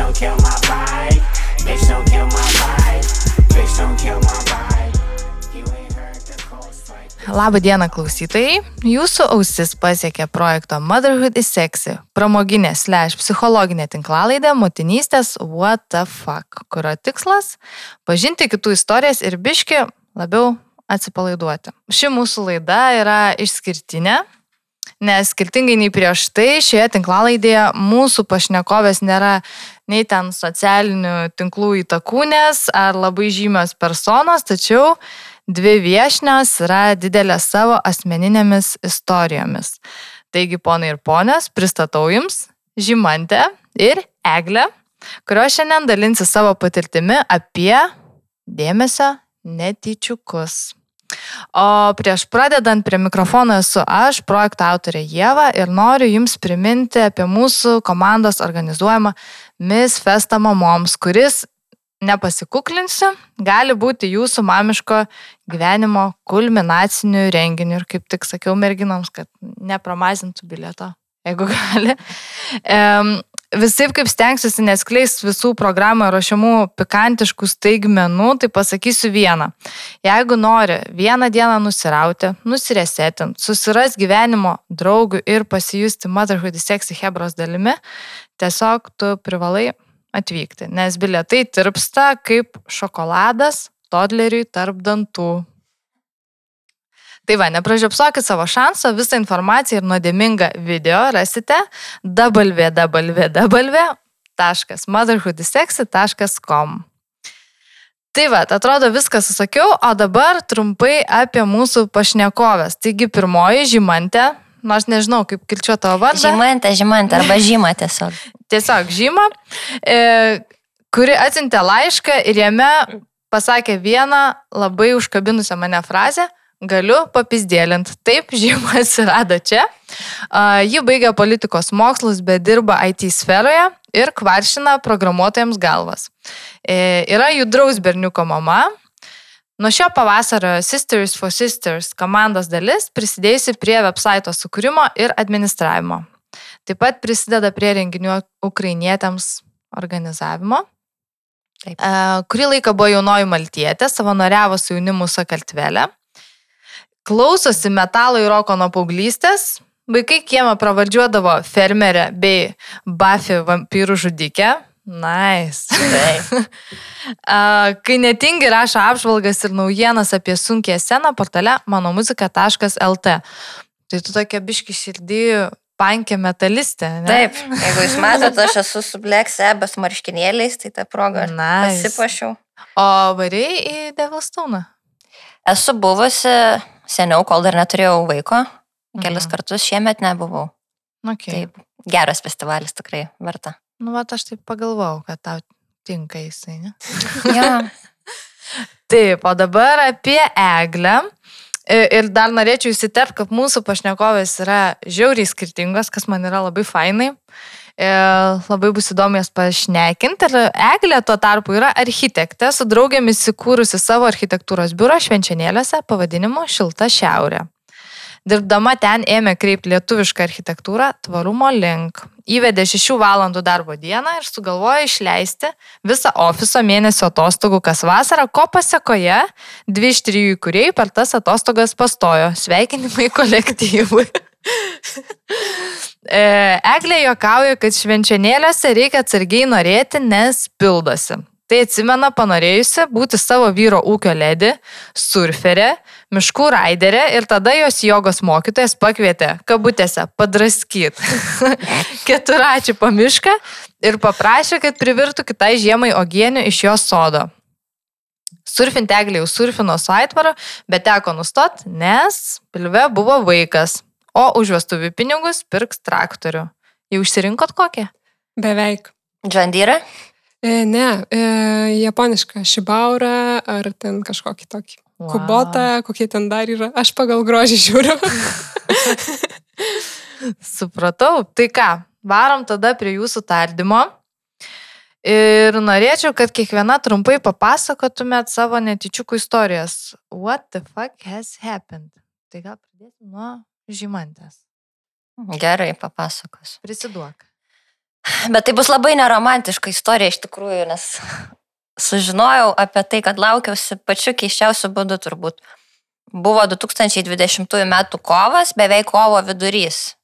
don't kill my vibe. Bitch, don't kill my vibe. Bitch, don't kill my vibe. Labą dieną klausytojai. Jūsų ausis pasiekė projekto Motherhood is Sexy pramoginė slash psichologinė tinklalaidė motinystės What the fuck, kurio tikslas - pažinti kitų istorijas ir biški labiau atsipalaiduoti. Ši mūsų laida yra išskirtinė, nes skirtingai nei prieš tai šioje tinklalaidėje mūsų pašnekovės nėra nei ten socialinių tinklų įtakūnės ar labai žymios personos, tačiau dvi viešnios yra didelės savo asmeninėmis istorijomis. Taigi, ponai ir ponios, pristatau jums Žymantę ir Eglę, kurios šiandien dalinsi savo patirtimi apie dėmesio netyčiukus. O prieš pradedant prie mikrofono esu aš, projekto autorė Jėva ir noriu Jums priminti apie mūsų komandos organizuojamą Miss Festa mamoms, kuris, nepasikuklinsiu, gali būti Jūsų mamiško gyvenimo kulminaciniu renginiu ir kaip tik sakiau merginoms, kad nepramazintų bilieto, jeigu gali. Um, Visai kaip stengsiuosi neskleis visų programų ruošiamų pikantiškų staigmenų, tai pasakysiu vieną. Jeigu nori vieną dieną nusirauti, nusiresetinti, susiras gyvenimo draugų ir pasijusti Motherhood Sexy Hebros dalimi, tiesiog tu privalai atvykti, nes bilietai tirpsta kaip šokoladas toddleriui tarp dantų. Tai va, nepražiopsokit savo šanso, visą informaciją ir nuodėmingą video rasite www.motherhoodysexy.com. Tai va, atrodo viską susakiau, o dabar trumpai apie mūsų pašnekovės. Taigi pirmoji žymantė, nors nežinau, kaip kilčio tavo vardą. Žymantė, žymantė arba žyma tiesiog. Tiesiog žyma, e, kuri atsintė laišką ir jame pasakė vieną labai užkabinusią mane frazę galiu papizdėlint. Taip, žyma atsirado čia. Uh, ji baigia politikos mokslus, bet dirba IT sferoje ir kvaršina programuotojams galvas. E, yra judraus berniuko mama. Nuo šio pavasario Sisters for Sisters komandos dalis prisidėjusi prie websito sukūrimo ir administravimo. Taip pat prisideda prie renginių ukrainietėms organizavimo. Taip. Kurį laiką buvo jaunoji maltietė, savanoriavo su jaunimu Sakaltvelė klausosi metalo ir roko nuo paauglystės. Vaikai kiemą pravardžiuodavo fermerę bei Buffy vampyrų žudikę. Nice. Kai netingi rašo apžvalgas ir naujienas apie sunkę sceną portale manomuzika.lt. Tai tu tokia biški širdį pankė metalistė. Ne? Taip, jeigu jūs matote, aš esu su Black Sabbath marškinėliais, tai tą progą nice. pasipašiau. O variai į Devilstone? Esu buvusi seniau, kol dar neturėjau vaiko, kelis mhm. kartus šiemet nebuvau. Okay. Taip, geras festivalis tikrai verta. Nu, va, aš taip pagalvojau, kad tau tinka jisai, ne? Ja. taip, o dabar apie eglę. Ir dar norėčiau įsiterpti, kad mūsų pašnekovės yra žiauriai skirtingos, kas man yra labai fainai. E, labai bus įdomu jas pašnekinti. Ir Eglė tuo tarpu yra architektė, su draugėmis įkūrusi savo architektūros biurą švenčianėlėse pavadinimu Šilta Šiaurė. Dirbdama ten ėmė kreipti lietuvišką architektūrą tvarumo link. Įvedė 6 valandų darbo dieną ir sugalvojo išleisti visą ofiso mėnesio atostogų kas vasarą, ko pasiekoje dvi iš trijų įkūrėjų per tas atostogas pastojo. Sveikinimai kolektyvui. E, Eglė juokauja, kad švenčianėlėse reikia atsargiai norėti, nes pildosi. Tai atsimena panorėjusi būti savo vyro ūkio ledį, surferė, miškų raiderė ir tada jos jogos mokytojas pakvietė, kabutėse, padraskyt keturačių po mišką ir paprašė, kad privirtų kitai žiemai ogienių iš jos sodo. Surfinti eglė jau surfino su aitvaru, bet teko nustot, nes pilve buvo vaikas o už vestuvių pinigus pirks traktorių. Jau išsirinkot kokią? Beveik. Džandyrą? E, ne, e, japonišką šibaurą ar ten kažkokį tokį. Wow. Kubotą, kokie ten dar yra. Aš pagal grožį žiūriu. Supratau. Tai ką, varom tada prie jūsų tardymo. Ir norėčiau, kad kiekviena trumpai papasakotumėt savo netičiukų istorijas. What the fuck has happened? Tai gal pradėsim nuo žymantės. Gerai, papasakos. Prisiduok. Bet tai bus labai neromantiška istorija iš tikrųjų, nes sužinojau apie tai, kad laukiausi pačiu keiščiausiu būdu turbūt. Buvo 2020 m. kovas, beveik kovo vidurys.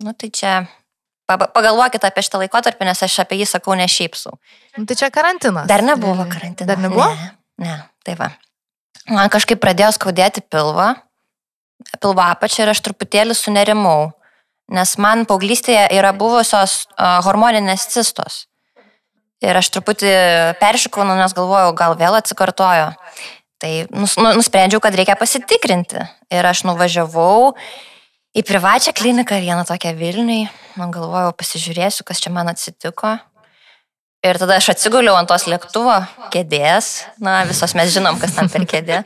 Nu tai čia pa- pagalvokit apie šitą laikotarpį, nes aš apie jį sakau ne šiaip sau. Nu, tai čia karantinas. Dar nebuvo karantino. Dar nebuvo? Ne, ne, tai va. Man kažkaip pradėjo skaudėti pilvą, pilvo apačią ir aš truputėlį sunerimau, nes man paauglystėje yra buvusios hormoninės cistos. Ir aš truputį peršikau, nes galvojau, gal vėl atsikartojo. Tai nus, nu, nusprendžiau, kad reikia pasitikrinti. Ir aš nuvažiavau į privačią kliniką, vieną tokią Vilniui. Man galvojau, pasižiūrėsiu, kas čia man atsitiko. Ir tada aš atsiguliau ant tos lėktuvo kėdės. Na, visos mes žinom, kas tam per kėdė.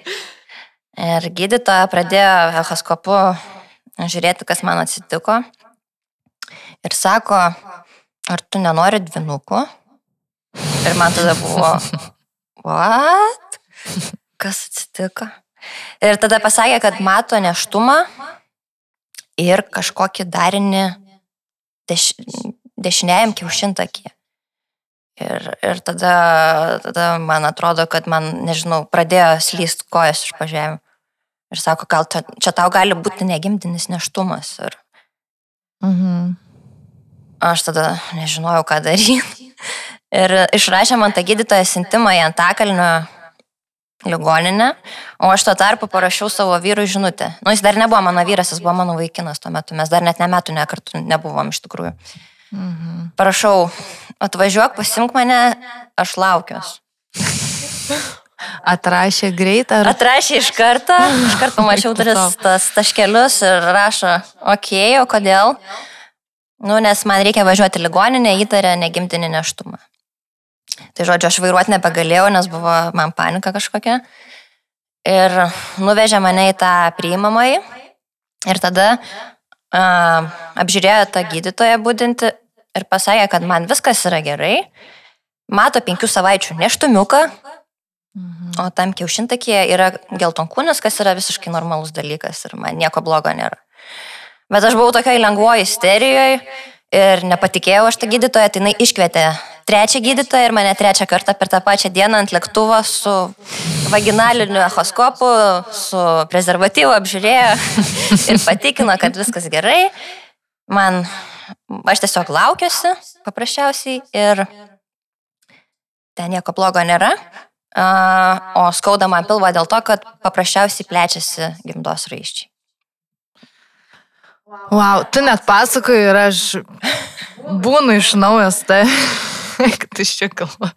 Ir gydytoja pradėjo echoskopu žiūrėti, kas man atsitiko. Ir sako, ar tu nenori dvinukų? Ir man tada buvo, what? Kas atsitiko? Ir tada pasakė, kad mato neštumą ir kažkokį darinį deš, dešiniajam kiaušintakį. Ir, ir tada, tada man atrodo, kad man, nežinau, pradėjo slyst kojas iš pažemį. Ir sako, gal čia, čia tau gali būti negimtinis neštumas. Ir Mhm. aš tada nežinojau, ką daryti. Ir išrašė man tą gydytoją sintimą į Antakalnio ligoninę, o aš tuo tarpu parašiau savo vyrui žinutę. Nu, jis dar nebuvo mano vyras, jis buvo mano vaikinas tuo metu, mes dar net ne metų nekartų nebuvom iš tikrųjų. Mhm. Parašau, atvažiuok, pasimk mane, aš laukiuos. Atrašė greit ar... Atrašė iš karto, iš karto pamačiau tris tas taškelius ir rašo, okei, okay, o kodėl? Nu, nes man reikia važiuoti ligoninę, įtarė negimtinį neštumą. Tai žodžiu, aš vairuoti nebegalėjau, nes buvo man panika kažkokia. Ir nuvežė mane į tą priimamąjį. Ir tada uh, apžiūrėjo tą gydytoją būdinti ir pasakė, kad man viskas yra gerai. Mato penkių savaičių neštumiuką, Mhm. O tam kiaušintakyje yra geltonkūnis, kas yra visiškai normalus dalykas ir man nieko blogo nėra. Bet aš buvau tokiai lengvoji isterijoje ir nepatikėjau aš tą gydytoją, tai jinai iškvietė trečią gydytoją ir mane trečią kartą per tą pačią dieną ant lėktuvo su vaginaliniu echoskopu, su prezervatyvu apžiūrėjo ir patikino, kad viskas gerai. Man, aš tiesiog laukiuosi paprasčiausiai ir ten nieko blogo nėra. O skauda man pilvą dėl to, kad paprasčiausiai plečiasi gimdos raiščiai. Wow, tu net pasakoji ir aš būnu iš naujas, tai kad iš čia kalba.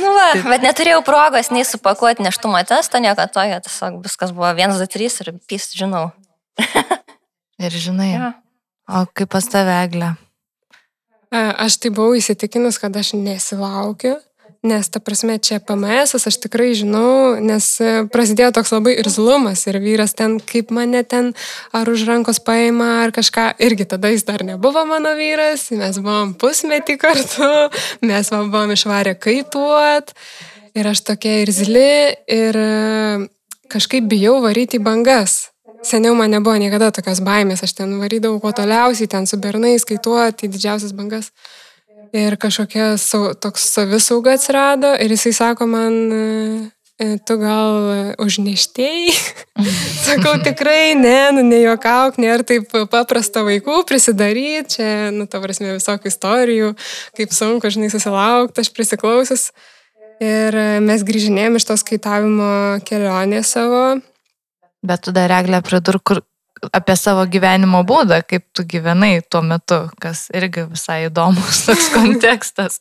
Nu va, bet neturėjau progos nei supakuoti neštumo testo, nieko tokio, tiesiog viskas buvo 1, 2, 3 ir pys, žinau. Ir žinai, Ja. o kaip pas tave, Eglė? Aš tai buvau įsitikinus, kad aš nesilaukiu, nes ta prasme čia PMS, aš tikrai žinau, nes e, prasidėjo toks labai irzlumas ir vyras ten, kaip mane ten ar už rankos paima ar kažką, irgi tada jis dar nebuvo mano vyras, mes buvom pusmetį kartu, mes buvom išvarę kaituot ir aš tokia irzli ir e, kažkaip bijau varyti bangas. Seniau man nebuvo niekada tokios baimės, aš ten varydavau kuo toliausiai, ten su bernais kaituoti didžiausias bangas. Ir kažkokia sau, toks savisauga atsirado ir jisai sako man, e, tu gal užneštėjai? Sakau, tikrai ne, nu nejuokauk, nėra taip paprasta vaikų prisidaryti, čia, nu, ta prasme, visokių istorijų, kaip sunku, žinai, susilaukti, aš prisiklausius. Ir mes grįžinėjom iš tos kaitavimo kelionės savo. Bet tu dar Eglė pridurk kur- apie savo gyvenimo būdą, kaip tu gyvenai tuo metu, kas irgi visai įdomus toks kontekstas.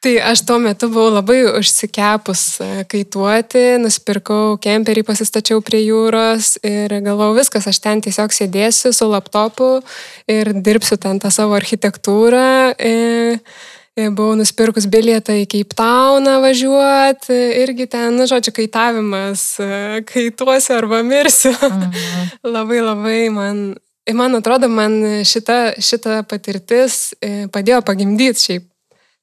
Tai aš tuo metu buvau labai užsikepus e, kaituoti, nusipirkau kemperį, pasistačiau prie jūros ir galvojau viskas, aš ten tiesiog sėdėsiu su laptopu ir dirbsiu ten tą savo architektūrą. E, e, Buvau nusipirkus bilietą į Cape Towną važiuoti, irgi ten, nu, žodžiu, kaitavimas, e, kaituosiu arba mirsiu. Mhm. labai labai man, man atrodo, man šita, šita patirtis e, padėjo pagimdyti šiaip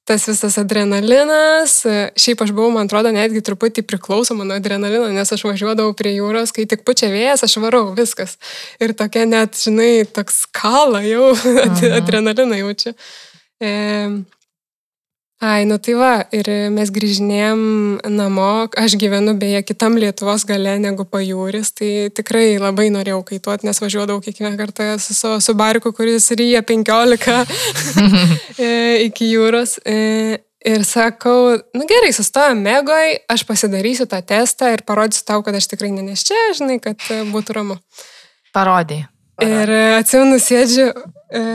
tas visas adrenalinas, šiaip aš buvau, man atrodo, netgi truputį priklausoma nuo adrenalino, nes aš važiuodavau prie jūros, kai tik pučia vėjas, aš varau, viskas. Ir tokia net, žinai, toks kala jau, adrenaliną jaučiu. E, Ai, nu tai va, ir mes grįžinėjom namo, aš gyvenu beje kitam Lietuvos gale negu pajūris, tai tikrai labai norėjau kaituoti, nes važiuodavau kiekvieną kartą su savo subariku, kuris ryja 15 e, iki jūros. E, ir sakau, nu gerai, sustojom mėgoj, aš pasidarysiu tą testą ir parodysiu tau, kad aš tikrai neneščia, žinai, kad būtų ramu. Parodai. Ir atsimenu, sėdžiu. E,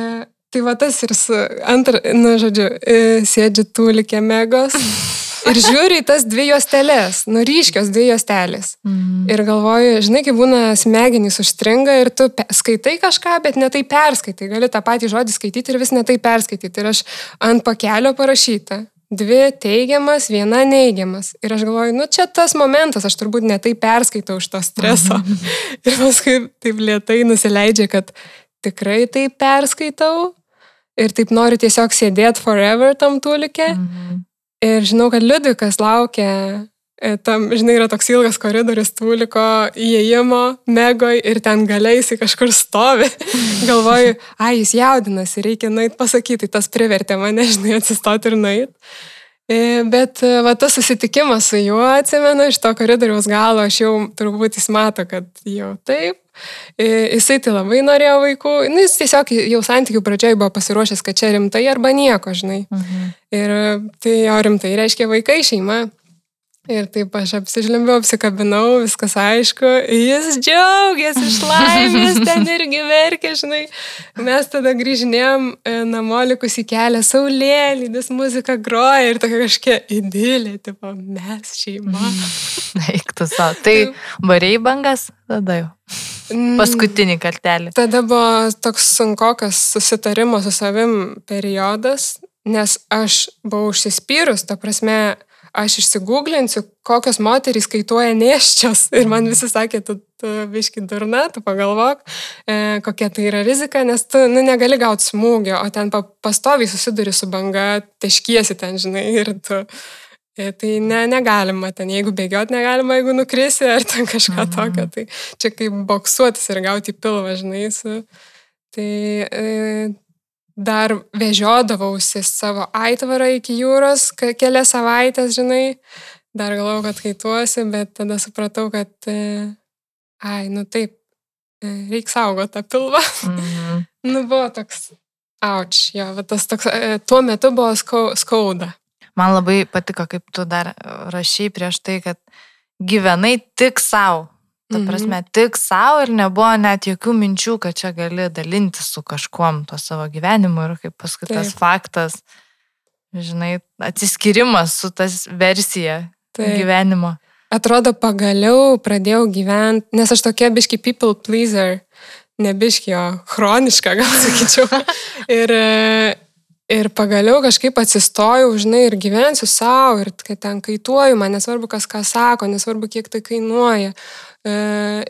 Tai va tas ir su antrą, nu, žodžiu, e, sėdžiu tūlikė megos. Ir žiūri į tas dvi juostelės, nu ryškios dvi juostelės. Mm. Ir galvoju, žinai, kai būna smegenys užstringa ir tu skaitai kažką, bet netai perskaitai. Gali tą patį žodį skaityti ir vis netai perskaityti. Ir aš ant pakelio parašyta. Dvi teigiamas, viena neigiamas. Ir aš galvoju, nu čia tas momentas, aš turbūt netai perskaitau iš to streso. Mm. ir paskui taip lietai nusileidžia, kad tikrai tai perskaitau ir taip noriu tiesiog sėdėti forever tam tulikė. Mhm. Ir žinau, kad Liudvikas laukia, e, tam, žinai, yra toks ilgas koridorius tuliko įėjimo, megoj ir ten galiaisi kažkur stovi. Galvoju, ai, jis jaudinasi, reikia nueit pasakyti, tas privertė mane, žinai, atsistoti ir nueit. E, bet e, va, tas susitikimas su juo atsimenu iš to koridoriaus galo, aš jau turbūt jis mato, kad jau taip, Jisai tai labai norėjo vaikų, nu, jis tiesiog jau santykių pradžioje buvo pasiruošęs, kad čia rimtai arba nieko, žinai. Mhm. Ir tai jo rimtai reiškia vaikai šeima. Ir taip aš apsižlimbiau, apsikabinau, viskas aišku, jis džiaugiasi iš laimės, ten irgi verkė, žinai. Mes tada grįžinėjom e, namo likus į kelią, saulėlydis, muzika groja ir tokia kažkokia idilė, tipo, mes šeima. Eiktų savo. Tai variai bangas tada jau. Mm. Paskutinį kartelį. Tada buvo toks sunkokas susitarimo su savim periodas, nes aš buvau užsispyrus, ta prasme, aš išsigūglinsiu, kokios moterys kaituoja neščios. Ir man visi sakė, tu, tu viški durna, tu pagalvok, e, kokia tai yra rizika, nes tu nu, negali gauti smūgio, o ten pa, pastoviai susiduri su banga, teškiesi ten, žinai, ir tu... E, tai ne, negalima ten, jeigu bėgiot negalima, jeigu nukrisi ar ten kažką mhm. tokio. Tai čia kaip boksuotis ir gauti pilvą, žinai. Su, tai e, dar vežiodavausi savo aitvarą iki jūros kelias savaitės, žinai, dar galvojau, kad kaituosi, bet tada supratau, kad, e, ai, nu taip, e, reikia saugoti tą pilvą. -hmm. nu, buvo toks, auč, jo, tas toks, e, tuo metu buvo skauda. Man labai patiko, kaip tu dar rašy prieš tai, kad gyvenai tik savo. Ta mhm. prasme, mhm. tik savo ir nebuvo net jokių minčių, kad čia gali dalinti su kažkuom to savo gyvenimu ir kaip paskui tas Taip. faktas, žinai, atsiskirimas su tas versija Taip. gyvenimo. Atrodo, pagaliau pradėjau gyventi, nes aš tokia biški people pleaser, ne biški, o chroniška, gal sakyčiau. ir, ir pagaliau kažkaip atsistojau, žinai, ir gyvensiu savo, ir ten kaituoju, man nesvarbu, kas ką sako, nesvarbu, kiek tai kainuoja. E,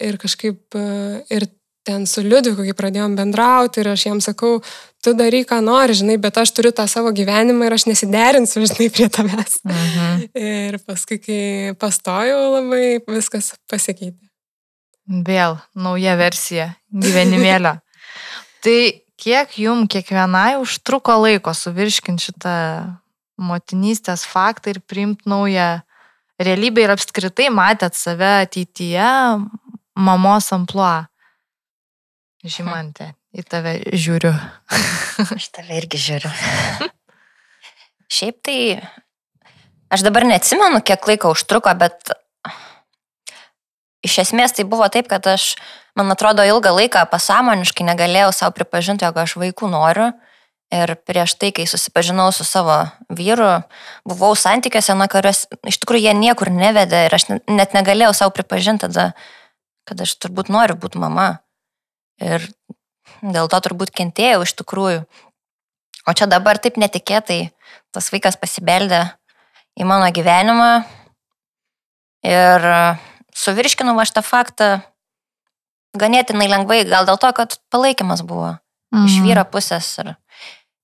ir kažkaip e, ir ten su Liudviku, kai pradėjom bendrauti ir aš jam sakau, tu daryk, ką nori, žinai, bet aš turiu tą savo gyvenimą ir aš nesiderinsiu, žinai, prie tavęs. Mhm. Ir paskui, kai pastojau, labai viskas pasikeitė. Vėl nauja versija gyvenimėlio. tai kiek jum kiekvienai užtruko laiko suvirškinti šitą motinystės faktą ir priimti naują realybė ir apskritai matėt save ateityje mamos ampluo. Žymantė, į tave žiūriu. Aš tave irgi žiūriu. Šiaip tai, aš dabar neatsimenu, kiek laiko užtruko, bet iš esmės tai buvo taip, kad aš, man atrodo, ilgą laiką pasąmoniškai negalėjau savo pripažinti, jog aš vaikų noriu. Ir prieš tai, kai susipažinau su savo vyru, buvau santykiuose, nuo kurios iš tikrųjų jie niekur nevedė ir aš net negalėjau savo pripažinti tada, kad aš turbūt noriu būti mama. Ir dėl to turbūt kentėjau iš tikrųjų. O čia dabar taip netikėtai tas vaikas pasibeldė į mano gyvenimą ir suvirškinau aš tą faktą ganėtinai lengvai, gal dėl to, kad palaikymas buvo mhm. iš vyro pusės ir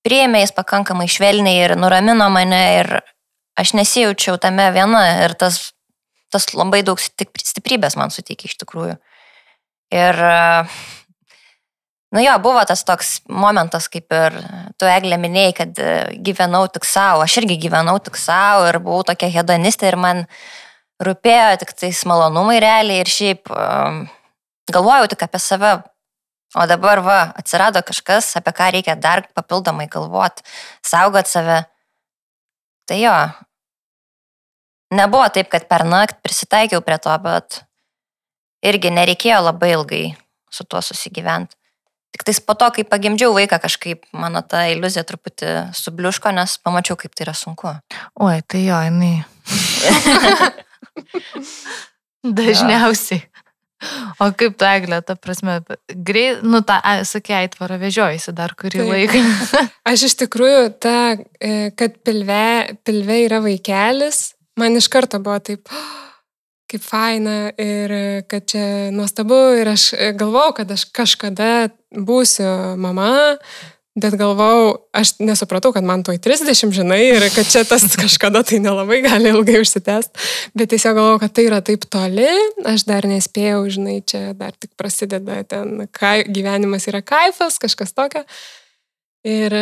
priėmė jis pakankamai švelniai ir nuramino mane ir aš nesijaučiau tame viena ir tas, tas labai daug stip- stiprybės man suteikė iš tikrųjų. Ir, nu jo, buvo tas toks momentas, kaip ir tu eglė minėjai, kad gyvenau tik savo, aš irgi gyvenau tik savo ir buvau tokia hedonistė ir man rūpėjo tik tais malonumai realiai ir šiaip um, galvojau tik apie save. O dabar va, atsirado kažkas, apie ką reikia dar papildomai galvoti, saugot save. Tai jo, nebuvo taip, kad per naktį prisitaikiau prie to, bet irgi nereikėjo labai ilgai su tuo susigyventi. Tik tais po to, kai pagimdžiau vaiką, kažkaip mano ta iliuzija truputį subliuško, nes pamačiau, kaip tai yra sunku. Oi, tai jo, jinai. Dažniausiai. O kaip tu, Eglė, ta prasme, greit, nu, tą, sakė, aitvarą vežiojasi dar kurį Taip. laiką. Aš iš tikrųjų, ta, e, kad pilve, pilve yra vaikelis, man iš karto buvo taip, kaip faina ir e, kad čia nuostabu ir aš e, galvau, kad aš kažkada būsiu mama, bet galvau, aš nesupratau, kad man toj 30, žinai, ir kad čia tas kažkada tai nelabai gali ilgai užsitęsti, bet tiesiog galvau, kad tai yra taip toli, aš dar nespėjau, žinai, čia dar tik prasideda ten, kai, gyvenimas yra kaifas, kažkas tokio. Ir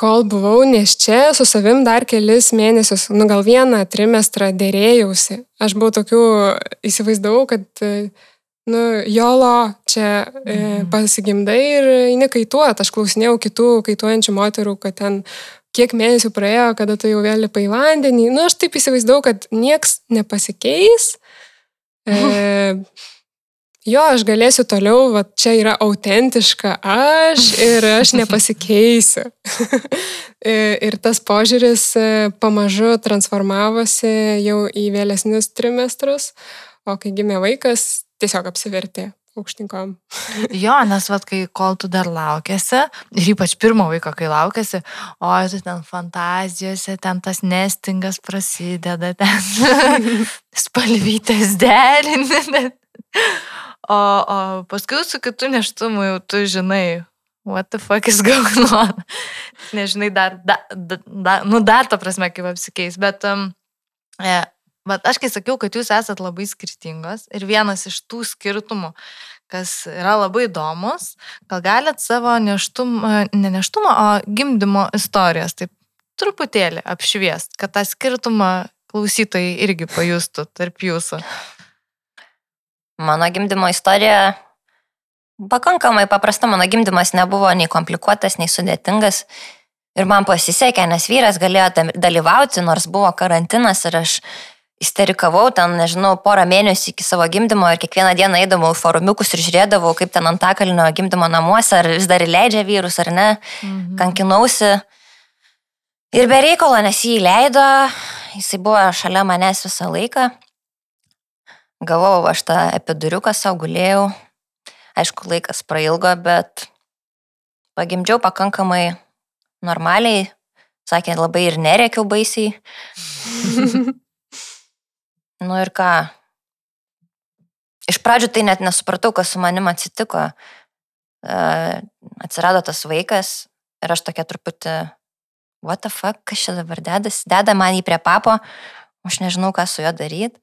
kol buvau neščia, su savim dar kelis mėnesius, nu gal vieną trimestrą dėrėjausi. Aš buvau tokių, įsivaizdavau, kad, nu, jolo čia e, pasigimdai ir eini kaituot. Aš klausinėjau kitų kaituojančių moterų, kad ten kiek mėnesių praėjo, kada tu jau vėl lipai į vandenį. Nu, aš taip įsivaizdavau, kad nieks nepasikeis. E, Jo, aš galėsiu toliau, va, čia yra autentiška aš ir aš nepasikeisiu. E, ir tas požiūris e, pamažu transformavosi jau į vėlesnius trimestrus, o kai gimė vaikas, tiesiog apsivertė aukštinkom. Jo, nes vad, kai kol tu dar laukėsi, ir ypač pirmo vaiko, kai laukėsi, o tu ten fantazijose, ten tas nestingas prasideda, ten spalvytės derinė. O, o paskui su kitu neštumu jau tu žinai, what the fuck is going on. Nežinai, dar, da, da, da, nu dar ta prasme, kaip apsikeis, bet um, e, Bet aš kai sakiau, kad jūs esat labai skirtingos ir vienas iš tų skirtumų, kas yra labai įdomus, gal galit savo neštumą, ne neštumą, o gimdymo istorijas taip truputėlį apšviest, kad tą skirtumą klausytojai irgi pajustų tarp jūsų. Mano gimdymo istorija pakankamai paprasta, mano gimdymas nebuvo nei komplikuotas, nei sudėtingas. Ir man pasisekė, nes vyras galėjo dalyvauti, nors buvo karantinas ir aš isterikavau ten, nežinau, porą mėnesių iki savo gimdymo ir kiekvieną dieną eidavau forumiukus ir žiūrėdavau, kaip ten antakalnio gimdymo namuose, ar vis dar įleidžia vyrus ar ne, Mhm. kankinausi. Ir be reikalo, nes jį įleido, jisai buvo šalia manęs visą laiką. Gavau aš tą epiduriuką savo gulėjau. Aišku, laikas prailgo, bet pagimdžiau pakankamai normaliai. Sakė, labai ir nereikiau baisiai. nu ir ką. Iš pradžių tai net nesupratau, kas su manim atsitiko. Uh, atsirado tas vaikas ir aš tokia truputį, what the fuck, kas čia dabar dedas, deda man jį prie papo, aš nežinau, ką su juo daryti.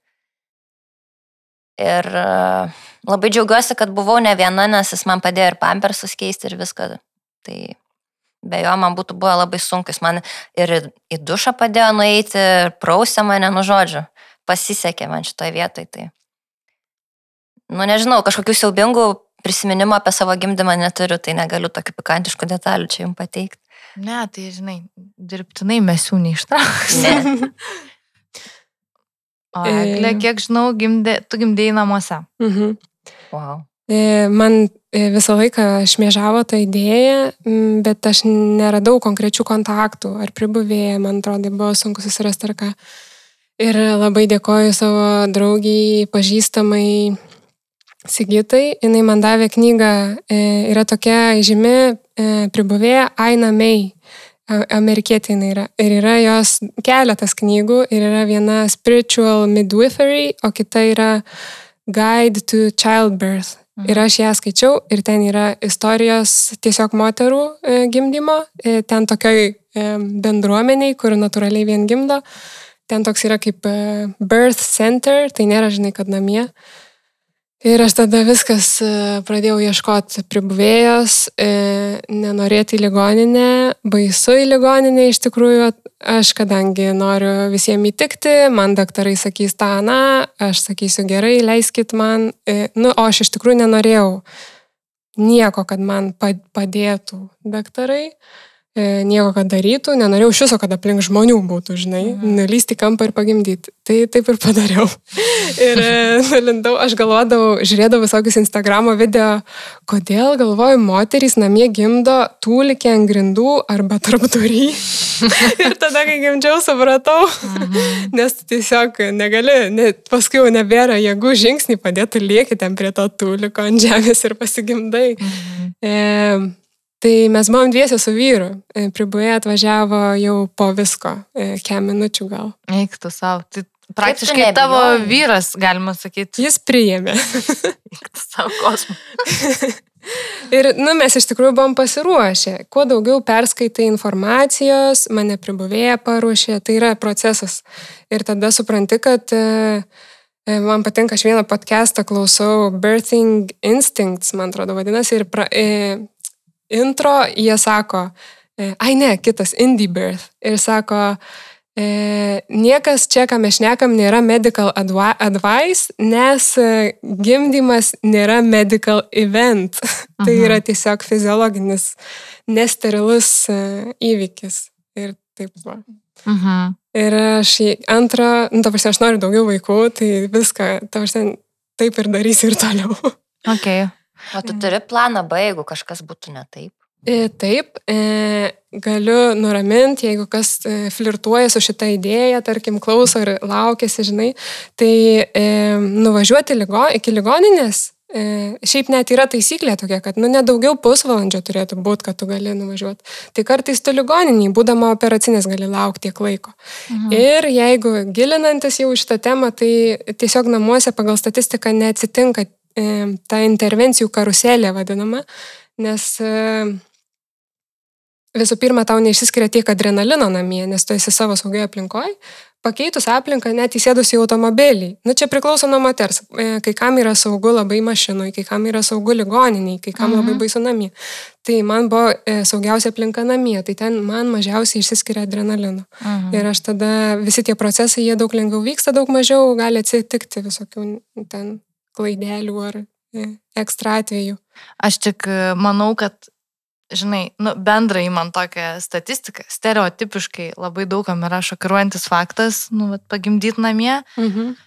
Ir uh, labai džiaugiuosi, kad buvau ne viena, nes jis man padėjo ir pampersus keisti ir viską. Tai be jo man būtų buvę labai sunku, jis man ir į dušą padėjo nueiti, ir prausė mane, nu žodžiu, pasisekė man šitoje vietoje. Tai. Nu nežinau, kažkokių siaubingų prisiminimų apie savo gimdymą neturiu, tai negaliu tokių pikantiškų detalių čia jums pateikti. Ne, tai žinai, dirbtinai mes jų neištrauks. Ne. O. Eglė, kiek žinau, gimdė, tu gimdėjai namuose. Mhm. Wow. E, Man e, visą laiką šmėžavo ta idėja, bet aš neradau konkrečių kontaktų ar pribuvėję, man atrodo, buvo sunku susirasti ar ką. Ir labai dėkoju savo draugiai, pažįstamai Sigitai, jinai man davė knygą, e, yra tokia žymi e, pribuvėja Aina May, amerikietė jinai yra. Ir yra jos keletas knygų ir yra viena Spiritual Midwifery, o kita yra Guide to Childbirth. Ir aš ją skaičiau ir ten yra istorijos tiesiog moterų e, gimdymo, ten tokioj bendruomeniai, kur natūraliai vien gimdo. Ten toks yra kaip e, birth center, tai nėra, žinai, kad namie. Ir aš tada viskas e, pradėjau ieškoti pribuvėjos, e, nenorėti į ligoninę, baisu į ligoninę iš tikrųjų, aš kadangi noriu visiems įtikti, man daktarai sakys tą, na, aš sakysiu gerai, leiskit man, nu, o aš iš tikrųjų nenorėjau nieko, kad man padėtų daktarai nieko, kad darytų, nenorėjau iš viso, kad aplink žmonių būtų, žinai, nulysti kampą ir pagimdyti. Tai taip ir padariau. ir e, nulindau, aš galvodavau, žiūrėdavau visokius Instagramo video, kodėl galvoju, moterys namie gimdo tūlikį ant grindų arba tarp durį. ir tada, kai gimdžiau, supratau, nes tiesiog negali, ne, paskui jau nebėra jėgų žingsnį padėti lieki ten prie to tūliko ant žemės ir pasigimdai. E, Tai mes buvom dviesi su vyru. E, Pribuvė atvažiavo jau po visko, e, kem minučių gal. Eik tu savo. Tai praktiškai tavo vyras, galima sakyti. Jis priėmė. Eik tu savo kosmą. Ir, nu, mes iš tikrųjų buvom pasiruošę. Kuo daugiau perskaitai informacijos, mane pribuvėja paruošė, tai yra procesas. Ir tada supranti, kad e, man patinka, aš vieną podcastą klausau, Birthing Instincts, man atrodo, vadinasi, ir pra, e, intro, jie sako, e, ai ne, kitas, Indie Birth. Ir sako, e, niekas čia, ką mes šnekam, nėra medical advice, nes e, gimdymas nėra medical event. tai yra tiesiog fiziologinis, nesterilus įvykis. Ir taip va. Mhm. Ir aš į antrą, nu, ta prasme, aš noriu daugiau vaikų, tai viską, ta prasme, taip ir darysiu ir toliau. Okay. O tu turi planą B, jeigu kažkas būtų ne taip? E, taip, e, galiu nuraminti, jeigu kas e, flirtuoja su šitą idėją, tarkim, klauso ir laukėsi, žinai, tai nuvažiuoti ligo, iki ligoninės, šiaip net yra taisyklė tokia, kad nu, nedaugiau pusvalandžio turėtų būti, kad tu gali nuvažiuoti. Tai kartais tu ligoniniai, būdama operacinės, gali laukti tiek laiko. Mhm. Ir jeigu gilinantis jau šitą temą, tai tiesiog namuose pagal statistiką neatsitinka ta intervencijų karuselė vadinama, nes e, visų pirma, tau neišsiskiria tiek adrenalino namie, nes tu esi savo saugioje aplinkoje, pakeitus aplinką, net įsėdus į automobilį. Nu, čia priklauso nuo moters. E, kai kam yra saugu labai mašinui, kai kam yra saugu ligoniniai, kai kam mhm. labai baisu namie. Tai man buvo saugiausia aplinka namie, tai ten man mažiausiai išsiskiria adrenalino. Mhm. Ir aš tada visi tie procesai, jie daug lengviau vyksta, daug mažiau gali atsitikti visokių ten klaidelių ar e, ekstra atvejų. Aš tik e, manau, kad, žinai, nu, bendrai man tokia statistika, stereotipiškai labai daugam yra šokiruojantis faktas, nu, vat, pagimdyti namie. Mhm.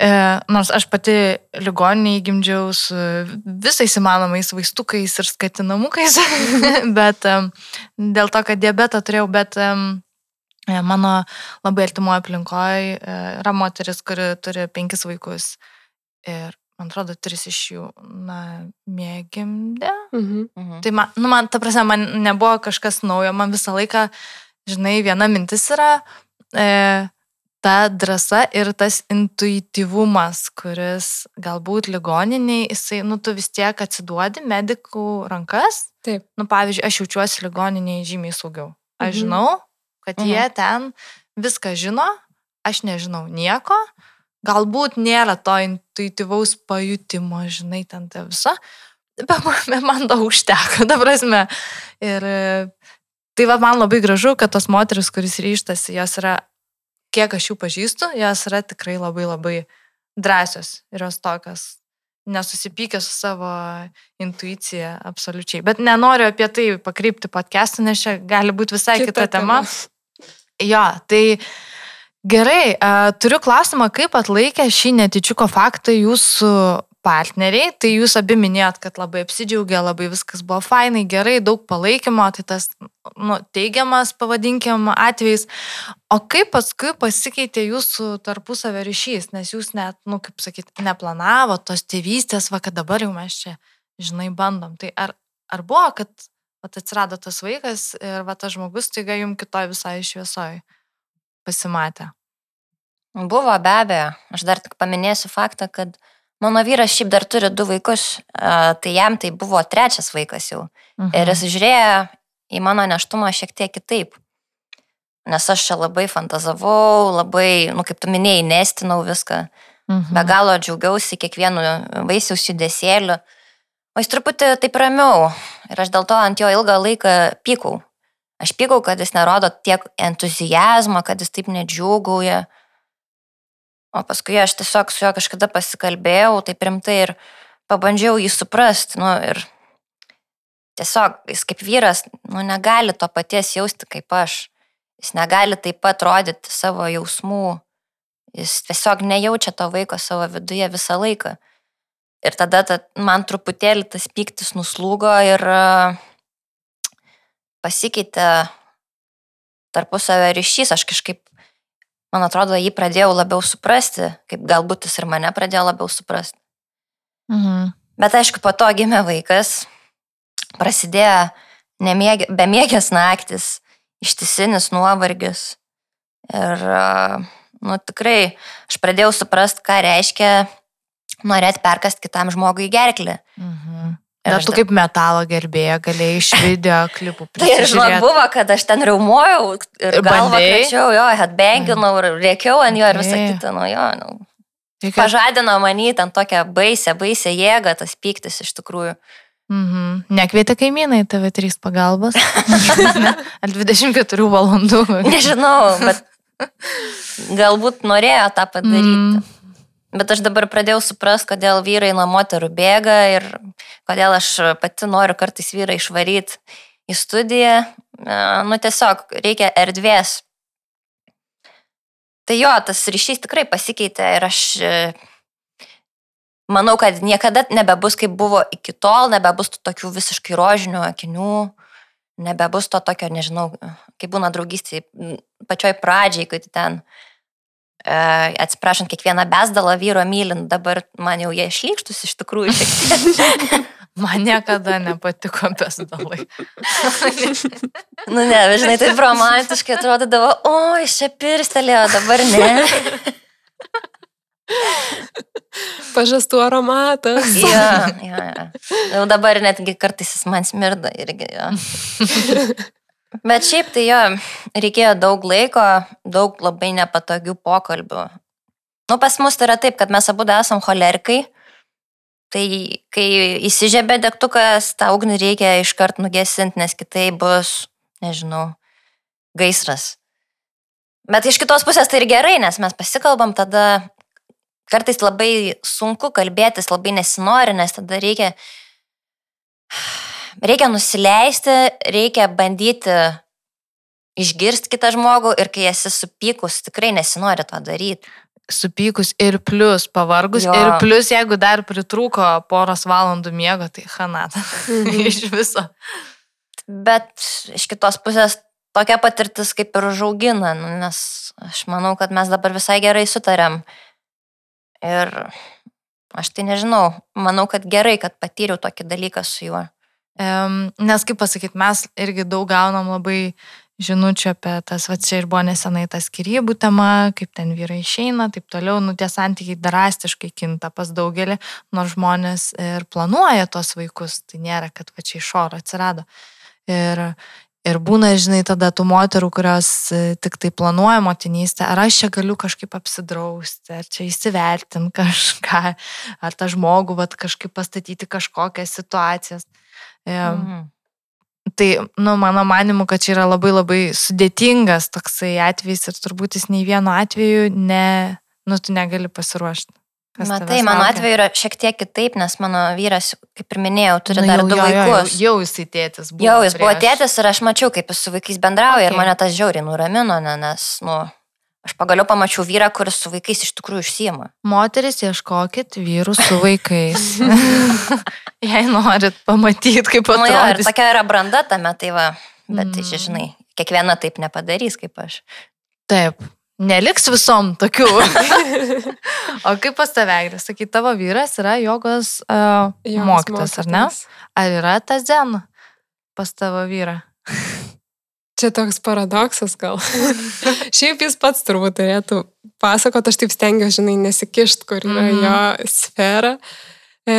E, nors aš pati ligoniniai gimdžiau su visais įmanomais vaistukais ir skatinamukais, bet e, dėl to, kad diabetą turėjau, bet e, mano labai artimoje aplinkoje yra moteris, kuri turi penkis vaikus. Ir man atrodo, tris iš jų, na, mėgimdė. Mhm. mhm. Tai man, nu, man, ta prasme, man nebuvo kažkas naujo, man visą laiką, žinai, viena mintis yra e, ta drąsa ir tas intuityvumas, kuris galbūt ligoniniai, jisai, nu, tu vis tiek atsiduodi medikų rankas. Taip. Nu, pavyzdžiui, aš jaučiuosi ligoniniai žymiai saugiau. Aš mhm. žinau, kad mhm. jie ten viską žino, aš nežinau nieko galbūt nėra to intuityvaus pajutimo, žinai, ten ta visa, bet man, to užteko, ta prasme. Ir tai va man labai gražu, kad tos moteris, kuris ryštasi, jos yra, kiek aš jų pažįstu, jos yra tikrai labai labai drąsios ir jos tokios nesusipykė su savo intuicija absoliučiai. Bet nenoriu apie tai pakreipti podcast'ą, nes čia gali būti visai kita, kita tema. tema. Jo, tai uh, Gerai, turiu klausimą, kaip atlaikė šį netičiuko faktą jūsų partneriai. Tai jūs abi minėjot, kad labai apsidžiaugė, labai viskas buvo fainai, gerai, daug palaikymo, tai tas nu, teigiamas, pavadinkim, atvejais. O kaip paskui pasikeitė jūsų tarpusavio ryšys, nes jūs net, nu, kaip sakyti, neplanavo tos tėvystės, va, kad dabar jau mes čia, žinai, bandom. Tai ar, ar buvo, kad va, atsirado tas vaikas ir va, tas žmogus, taiga jums kitoj visai šviesoje? Pasimatę? Buvo be abejo. Aš dar tik paminėsiu faktą, kad Mano vyras šiaip dar turi du vaikus, tai jam tai buvo trečias vaikas jau. Mhm. Ir jis žiūrėjo į mano neštumą šiek tiek kitaip. Nes aš čia labai fantazavau, labai, nu kaip tu minėjai, nestinau viską. Mhm. Be galo džiaugiausi kiekvienu vaisiaus judesėliu. O jis truputį taip ramiau. Ir aš dėl to ant jo ilgą laiką pykau. Aš pykau, kad jis nerodo tiek entuzijazmo, kad jis taip nedžiūgauja. O paskui aš tiesiog su juo kažkada pasikalbėjau, taip rimtai ir pabandžiau jį suprasti. Nu, ir tiesiog jis kaip vyras, nu, negali to paties jausti kaip aš. Jis negali taip pat rodyti savo jausmų. Jis tiesiog nejaučia to vaiko savo viduje visą laiką. Ir tada ta, man truputėlį tas piktis nuslūgo ir a, pasikeitė tarpusavio ryšys. Aš kažkaip, man atrodo, jį pradėjau labiau suprasti, kaip galbūt jis ir mane pradėjo labiau suprasti. Mhm. Bet aišku, po to gimė vaikas, prasidėjo nemiegi, bemiegės naktis, ištisinis nuovargis. Ir, a, nu, tikrai, aš pradėjau suprasti, ką reiškia norėti perkasti kitam žmogui gerklį. Mhm. Ir aš tu kaip metalo gerbėja galėjai iš video klipų Tai ir žinok, prisižiūrėti. buvo, kad aš ten riaumojau galvą krečiau, jo, headbanginau ir rėkiau ant jo ir visą kitą, nu jo, nu. Reikia- Pažadino manį ten tokią baisę, baisę jėgą, tas pyktis iš tikrųjų. Mhm. Nekvietė kaimynai TV3 pagalbos. ar 24 valandų. Nežinau, bet galbūt norėjo tą padaryti. Mm. Bet aš dabar pradėjau suprasti, kodėl vyrai nuo moterų bėga ir kodėl aš pati noriu kartais vyrą išvaryti į studiją. E, Nu tiesiog reikia erdvės. Tai jo, tas ryšys tikrai pasikeitė ir aš e, manau, kad niekada nebebus kaip buvo iki tol, nebebus tokių visiškai rožinių akinių, nebebus to tokio, nežinau, kaip būna draugystė pačioj pradžiai, kai ten atsiprašant, kiekvieną besdalą vyro mylint, dabar man jau jie išlykštus iš tikrųjų šiek tiek. Man niekada nepatiko besdalai. Nu ne, žinai, taip romantiškai atrodydavo, o, iš čia pirstelėjo, dabar ne. Pažastų aromatas. Ja, ja, ja. Jau dabar netgi kartais jis man smirda irgi. Ja. Bet šiaip tai jo, reikėjo daug laiko, daug labai nepatogių pokalbių. Nu, pas mus tai yra taip, kad mes abu esam holerikai. Tai kai įsižiebė degtukas, tą ugnį reikia iškart nugesinti, nes kitai bus, nežinau, gaisras. Bet iš kitos pusės tai ir gerai, nes mes pasikalbam, tada kartais labai sunku kalbėtis, labai nesinori, nes tada reikia, reikia nusileisti, reikia bandyti išgirsti kitą žmogų ir kai esi supykus, tikrai nesinori to daryti. Supykus ir plus pavargus. Jo. Ir plus, jeigu dar pritrūko poros valandų miego, tai hanata. Mhm. Iš viso. Bet iš kitos pusės tokia patirtis kaip ir užaugina, nu, nes aš manau, kad mes dabar visai gerai sutarėm. Ir aš tai nežinau, manau, kad gerai, kad patyriau tokį dalyką su juo. Nes, kaip pasakyti, mes irgi daug gaunam labai žinučių apie tas, va čia ir buvo nesenai tas skirybų tema, kaip ten vyrai išeina, taip toliau, nu tie santykiai drastiškai kinta pas daugelį, nors žmonės ir planuoja tos vaikus, tai nėra, kad va čia iš oro atsirado. Ir, ir būna, žinai, tada tų moterų, kurios e, tik tai planuoja motinystę, ar aš čia galiu kažkaip apsidrausti, ar čia įsivertinti kažką, ar tą žmogų vat, kažkaip pastatyti kažkokias situacijas. Mhm. Tai, nu, mano manimu, kad čia yra labai labai sudėtingas toksai atvejis ir turbūt jis nei vienu atveju ne, nu, tu negali pasiruošti. Matai, mano atveju yra šiek tiek kitaip, nes mano vyras, kaip ir minėjau, turi Nu, dar jau, du jo, vaikus. Jau, jau jisai tėtis buvo. Jau jis buvo prieš. tėtis ir aš mačiau, kaip jis su vaikais bendrauja okay. ir mane tas žiauriai nuramino, ne, nes, nu, aš pagaliau pamačiau vyrą, kuris su vaikais iš tikrųjų užsijama. Moteris, ieškokit vyrų su vaikais. Jei norit pamatyti, kaip Nu, jo, ir tokia yra branda tame, tai va, bet tai, Mm. čia, žinai, kiekviena taip nepadarys kaip aš. Taip. Neliks visom tokių. o kaip pas tave, sakai, tavo vyras yra jogos uh, Jogos mokytas, ar ne? Ar yra ta zen pas tavo vyrą? Čia toks paradoksas gal. Šiaip jis pats turbūt turėtų pasakoti, aš taip stengiuosi, žinai, nesikišt, kur yra Mhm. jo sfera. E,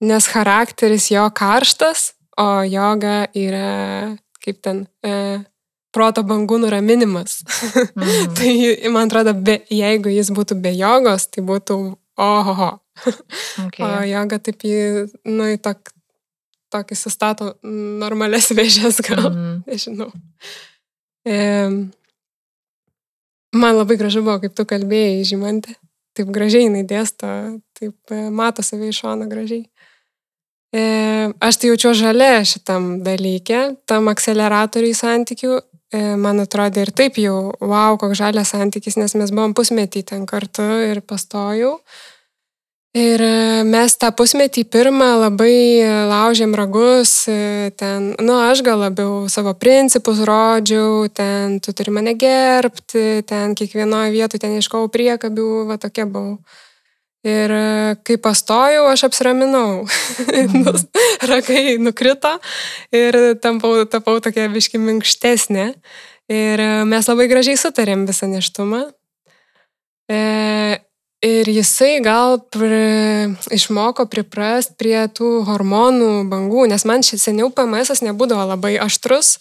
nes charakteris jo karštas, o joga yra, kaip ten, e, proto bangų nuraminimas. Mhm. tai man atrodo, be, jeigu jis būtų be jogos, tai būtų ohoho. Okay. O joga taip į, nu, į tok, tokį sustato normales vėžės gal. Mhm. Nežinau. E, man labai gražu buvo, kaip tu kalbėjai, žymantė. Taip gražiai jinai dėsto, taip e, mato save iš šono gražiai. E, aš tai jaučiu žalę šitam dalykė, tam akceleratoriui santykių. E, man atrodo ir taip jau, wow, koks žalias santykis, nes mes buvom pusmetį ten kartu ir pastojau. Ir e, mes tą pusmetį pirmą labai laužėm ragus, e, ten, nu, aš gal labiau savo principus rodžiau, ten, tu turi mane gerbti, ten kiekvienoje vietoje ten iškau priekabių, va tokia buvau. Ir e, kai pastojau, aš apsiraminau. Nus- Ragai nukrito ir tampau, tapau tokia biški minkštesnė. Ir mes labai gražiai sutarėm visą neštumą. E, Ir jisai gal pri, išmoko priprast prie tų hormonų bangų, nes man šis seniau PMS nebūdavo labai aštrus,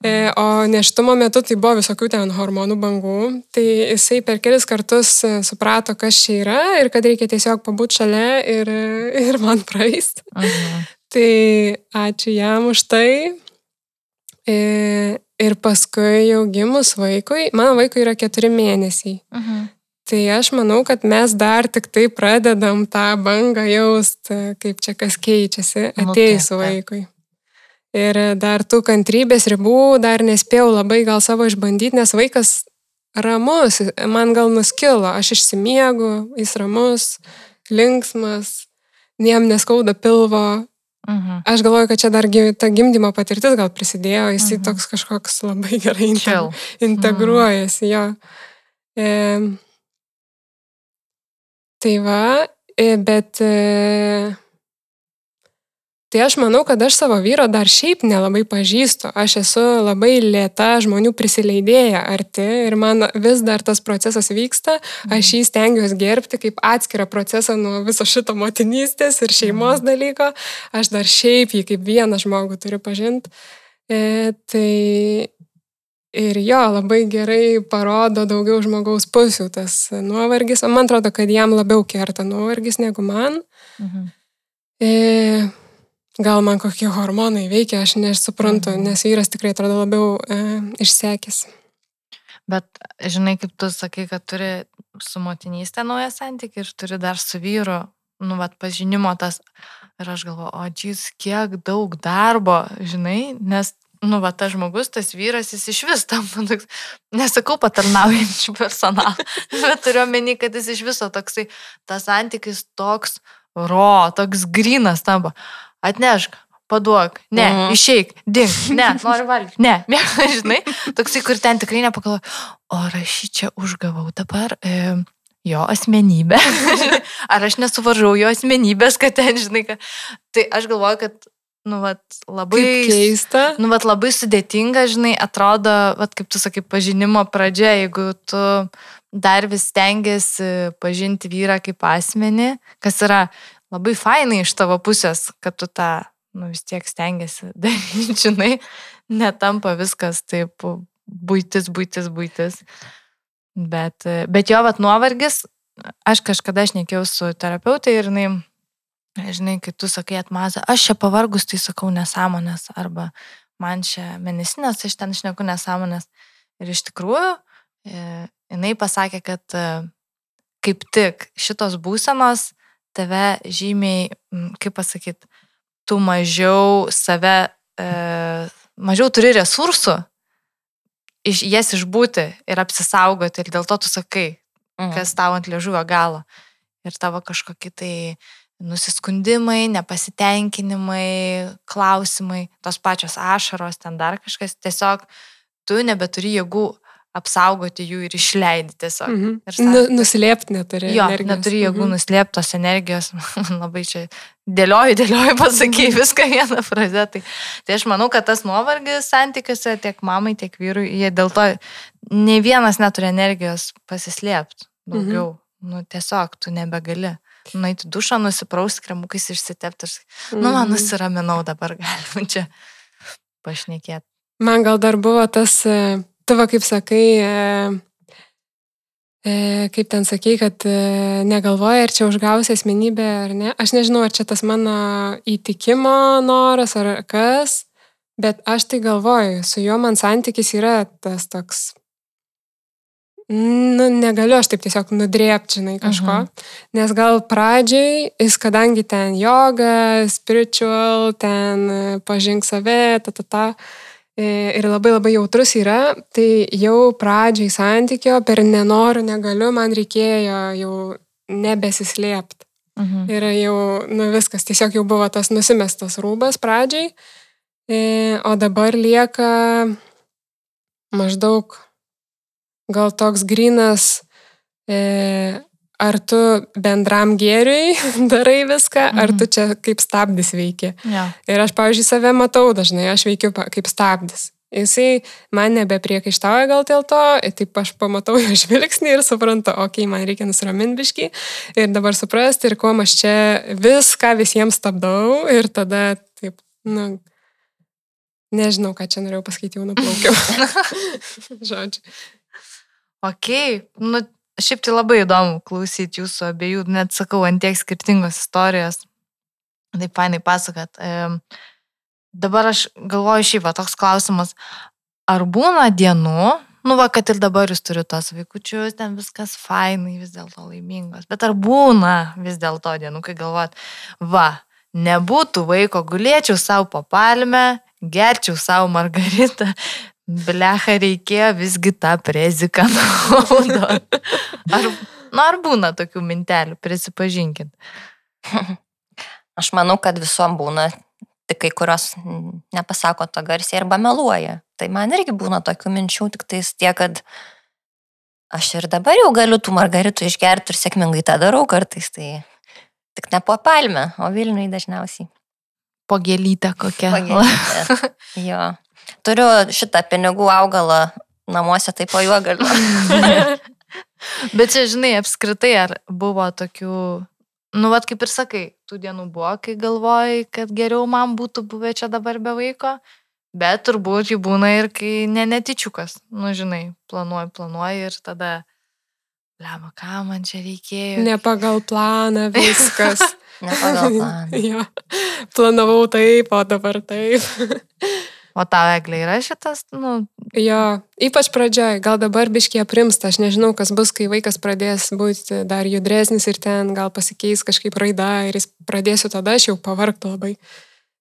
e, o neštumo metu tai buvo visokių ten hormonų bangų. Tai jisai per kelis kartus e, suprato, kas čia yra ir kad reikia tiesiog pabūti šalia ir, ir man praeis. Mhm. Tai ačiū jam už tai. E, Ir paskui jau gimus vaikui, mano vaikui yra keturi mėnesiai. Mhm. Tai aš manau, kad mes dar tik tai pradedam tą bangą jausti, kaip čia kas keičiasi Nu, atėjus taip. vaikui. Ir dar tų kantrybės ribų dar nespėjau labai gal savo išbandyti, nes vaikas ramus, man gal nuskilo, aš išsimiegu, jis ramus, linksmas, jam neskauda pilvo. Mhm. Aš galvoju, kad čia dar ta gimdymo patirtis gal prisidėjo, jis Mhm. toks kažkoks labai gerai Chill. integruojasi jo. E, tai va, e, bet e, tai aš manau, kad aš savo vyro dar šiaip nelabai pažįstu. Aš esu labai lėta žmonių prisileidėja arti ir man vis dar tas procesas vyksta. Aš jį stengiuosi gerbti kaip atskirą procesą nuo viso šito motinystės ir šeimos dalyko. Aš dar šiaip jį kaip vieną žmogų turiu pažinti. E, tai ir jo labai gerai parodo daugiau žmogaus pusių tas nuovargis. O man atrodo, kad jam labiau kerta nuovargis negu man. Mhm. E, gal man kokie hormonai veikia, aš nesuprantu, Mhm. nes vyras tikrai atrodo labiau e, išsekęs. Bet žinai, kaip tu sakai, kad turi su motinystė naują santykį ir turi dar su vyru, nu, vat, pažinimo tas. Ir aš galvoju, o džys, kiek daug darbo, žinai, nes, nu, va, tas žmogus, tas vyras, jis iš vis tam, toks, nesakau patarnaujančių personalą, bet turiu omeny, kad jis iš viso toksai, tas santykis toks ro, toks grinas tampa. Atnešk, paduok, ne, Mhm. mhm. išeik, dink, ne, noriu valgyti, ne, žinai, toksai, kur ten tikrai nepagalvoju, o aš jį čia užgavau dabar. E, Jo asmenybę. Ar aš nesuvaržau jo asmenybės, kad ten, žinai, kad... Tai aš galvoju, kad, nu, vat, labai... Kaip keista. Nu, vat, labai sudėtinga, žinai, atrodo, vat, kaip tu sakai, pažinimo pradžia, jeigu tu dar vis stengiasi pažinti vyrą kaip asmenį, kas yra labai fainai iš tavo pusės, kad tu tą, nu, vis tiek stengiasi daryti, žinai, netampa viskas taip būtis, būtis, būtis. Bet, bet jo, vat, nuovargis, aš kažkada šnekėjau su terapeutai ir jinai, žinai, kai tu sakai atmazą, aš čia pavargus, tai sakau nesąmonės, arba man čia mėnesinės, aš ten šneku nesąmonės. Ir iš tikrųjų, e, jinai pasakė, kad e, kaip tik šitos būsenos tave žymiai, kaip pasakyti, tu mažiau save, e, mažiau turi resursų iš, jas išbūti ir apsisaugoti ir dėl to tu sakai, Mhm. kas tau ant liežuvio galo. Ir tavo kažkokie tai nusiskundimai, nepasitenkinimai, klausimai, tos pačios ašaros, ten dar kažkas, tiesiog tu nebeturi jėgų apsaugoti jų ir išleidi tiesiog. Mhm. Ir Nu, santykiuose- nuslėpti neturi. Jo, energijos. neturi jėgų Mhm. nuslėptos energijos. Labai čia dėlioju, dėlioju, pasakai viską vieną frazę. Tai, tai aš manau, kad tas nuovargis santykiuose tiek mamai, tiek vyrui, jie dėl to ne vienas neturi energijos pasislėpti daugiau. Mhm. Nu, tiesiog tu nebegali. Nueiti dušą, nusiprausti, kremukais išsitepti. ir- Nu, man Mhm. nusiraminau dabar, galim čia pašnekėti. Man gal dar buvo tas, e, tu va kaip sakai, e, e, kaip ten sakai, kad negalvoji, ar čia užgausi asmenybę ar ne. Aš nežinau, ar čia tas mano įtikimo noras ar kas, bet aš tai galvoju, su juo man santykis yra tas toks. Nu, negaliu aš taip tiesiog nudrėpti, žinai, kažko. Mhm. Nes gal pradžiai, jis kadangi ten yoga, spiritual, ten e, pažink save, ta, ta, ta, e, ir labai labai jautrus yra, tai jau pradžiai santykio per nenoriu, negaliu, man reikėjo jau nebesislėpti. Mhm. Ir jau, nu viskas, tiesiog jau buvo tas nusimestas rūbas pradžiai, e, o dabar lieka maždaug gal toks grinas, e, ar tu bendram gėriui darai viską, ar tu čia kaip stabdis veiki. Ja. Ir aš, pavyzdžiui, save matau dažnai, aš veikiu kaip stabdis. Jisai man nebepriekaištauja gal dėl to, taip aš pamatau jo žvilgsnį ir suprantu, okei, okay, man reikia nusiraminti biški ir dabar suprasti, ir kuo aš čia viską visiems stabdau ir tada taip, nu, nežinau, ką čia norėjau pasakyti, jau nuplaukiau. Žodžiu. Ok, nu, šiaip tai labai įdomu klausyti jūsų abiejų, net sakau, ant tiek skirtingos istorijos. Taip fainai pasakat. E, dabar aš galvoju šiaip, va, toks klausimas, ar būna dienų, nu va, kad ir dabar jūs turite tos vaikučius, ten viskas fainai, vis dėlto laimingos, bet ar būna vis dėlto dienų, kai galvot, va, nebūtų vaiko, gulėčiau savo papalmę, gerčiau savo margaritą, blecha reikėjo visgi tą preziką naudot. Ar, nu, ar būna tokių mintelių, prisipažinkit. Aš manau, kad visom būna, tik kai kurios nepasako to garsiai arba meluoja. Tai man irgi būna tokių minčių, tik tais tie, kad aš ir dabar jau galiu tų margaritų išgerti ir sėkmingai tą darau kartais. Tai tik ne po palmę, o Vilniui dažniausiai. Po gėlytę kokią. Pagėdėti. Jo. Turiu šitą pinigų augalą namuose, tai po juo galiu. Bet čia, žinai, apskritai, ar buvo tokių, nu, vad kaip ir sakai, tų dienų buvo, kai galvojai, kad geriau man būtų buvę čia dabar be vaiko, bet turbūt jų būna ir kai ne netičiukas, nu, žinai, planuoji, planuoji ir tada, lema, ką man čia reikėjo. Ne pagal planą viskas. Ne pagal planą. jo. Planavau taip, o dabar taip. O tau, Eglė, yra šitas, nu, Jo, ypač pradžioj, gal dabar biškiai primsta, aš nežinau, kas bus, kai vaikas pradės būti dar judresnis ir ten gal pasikeis kažkaip raida ir jis pradėsiu tada, aš jau pavargtų labai.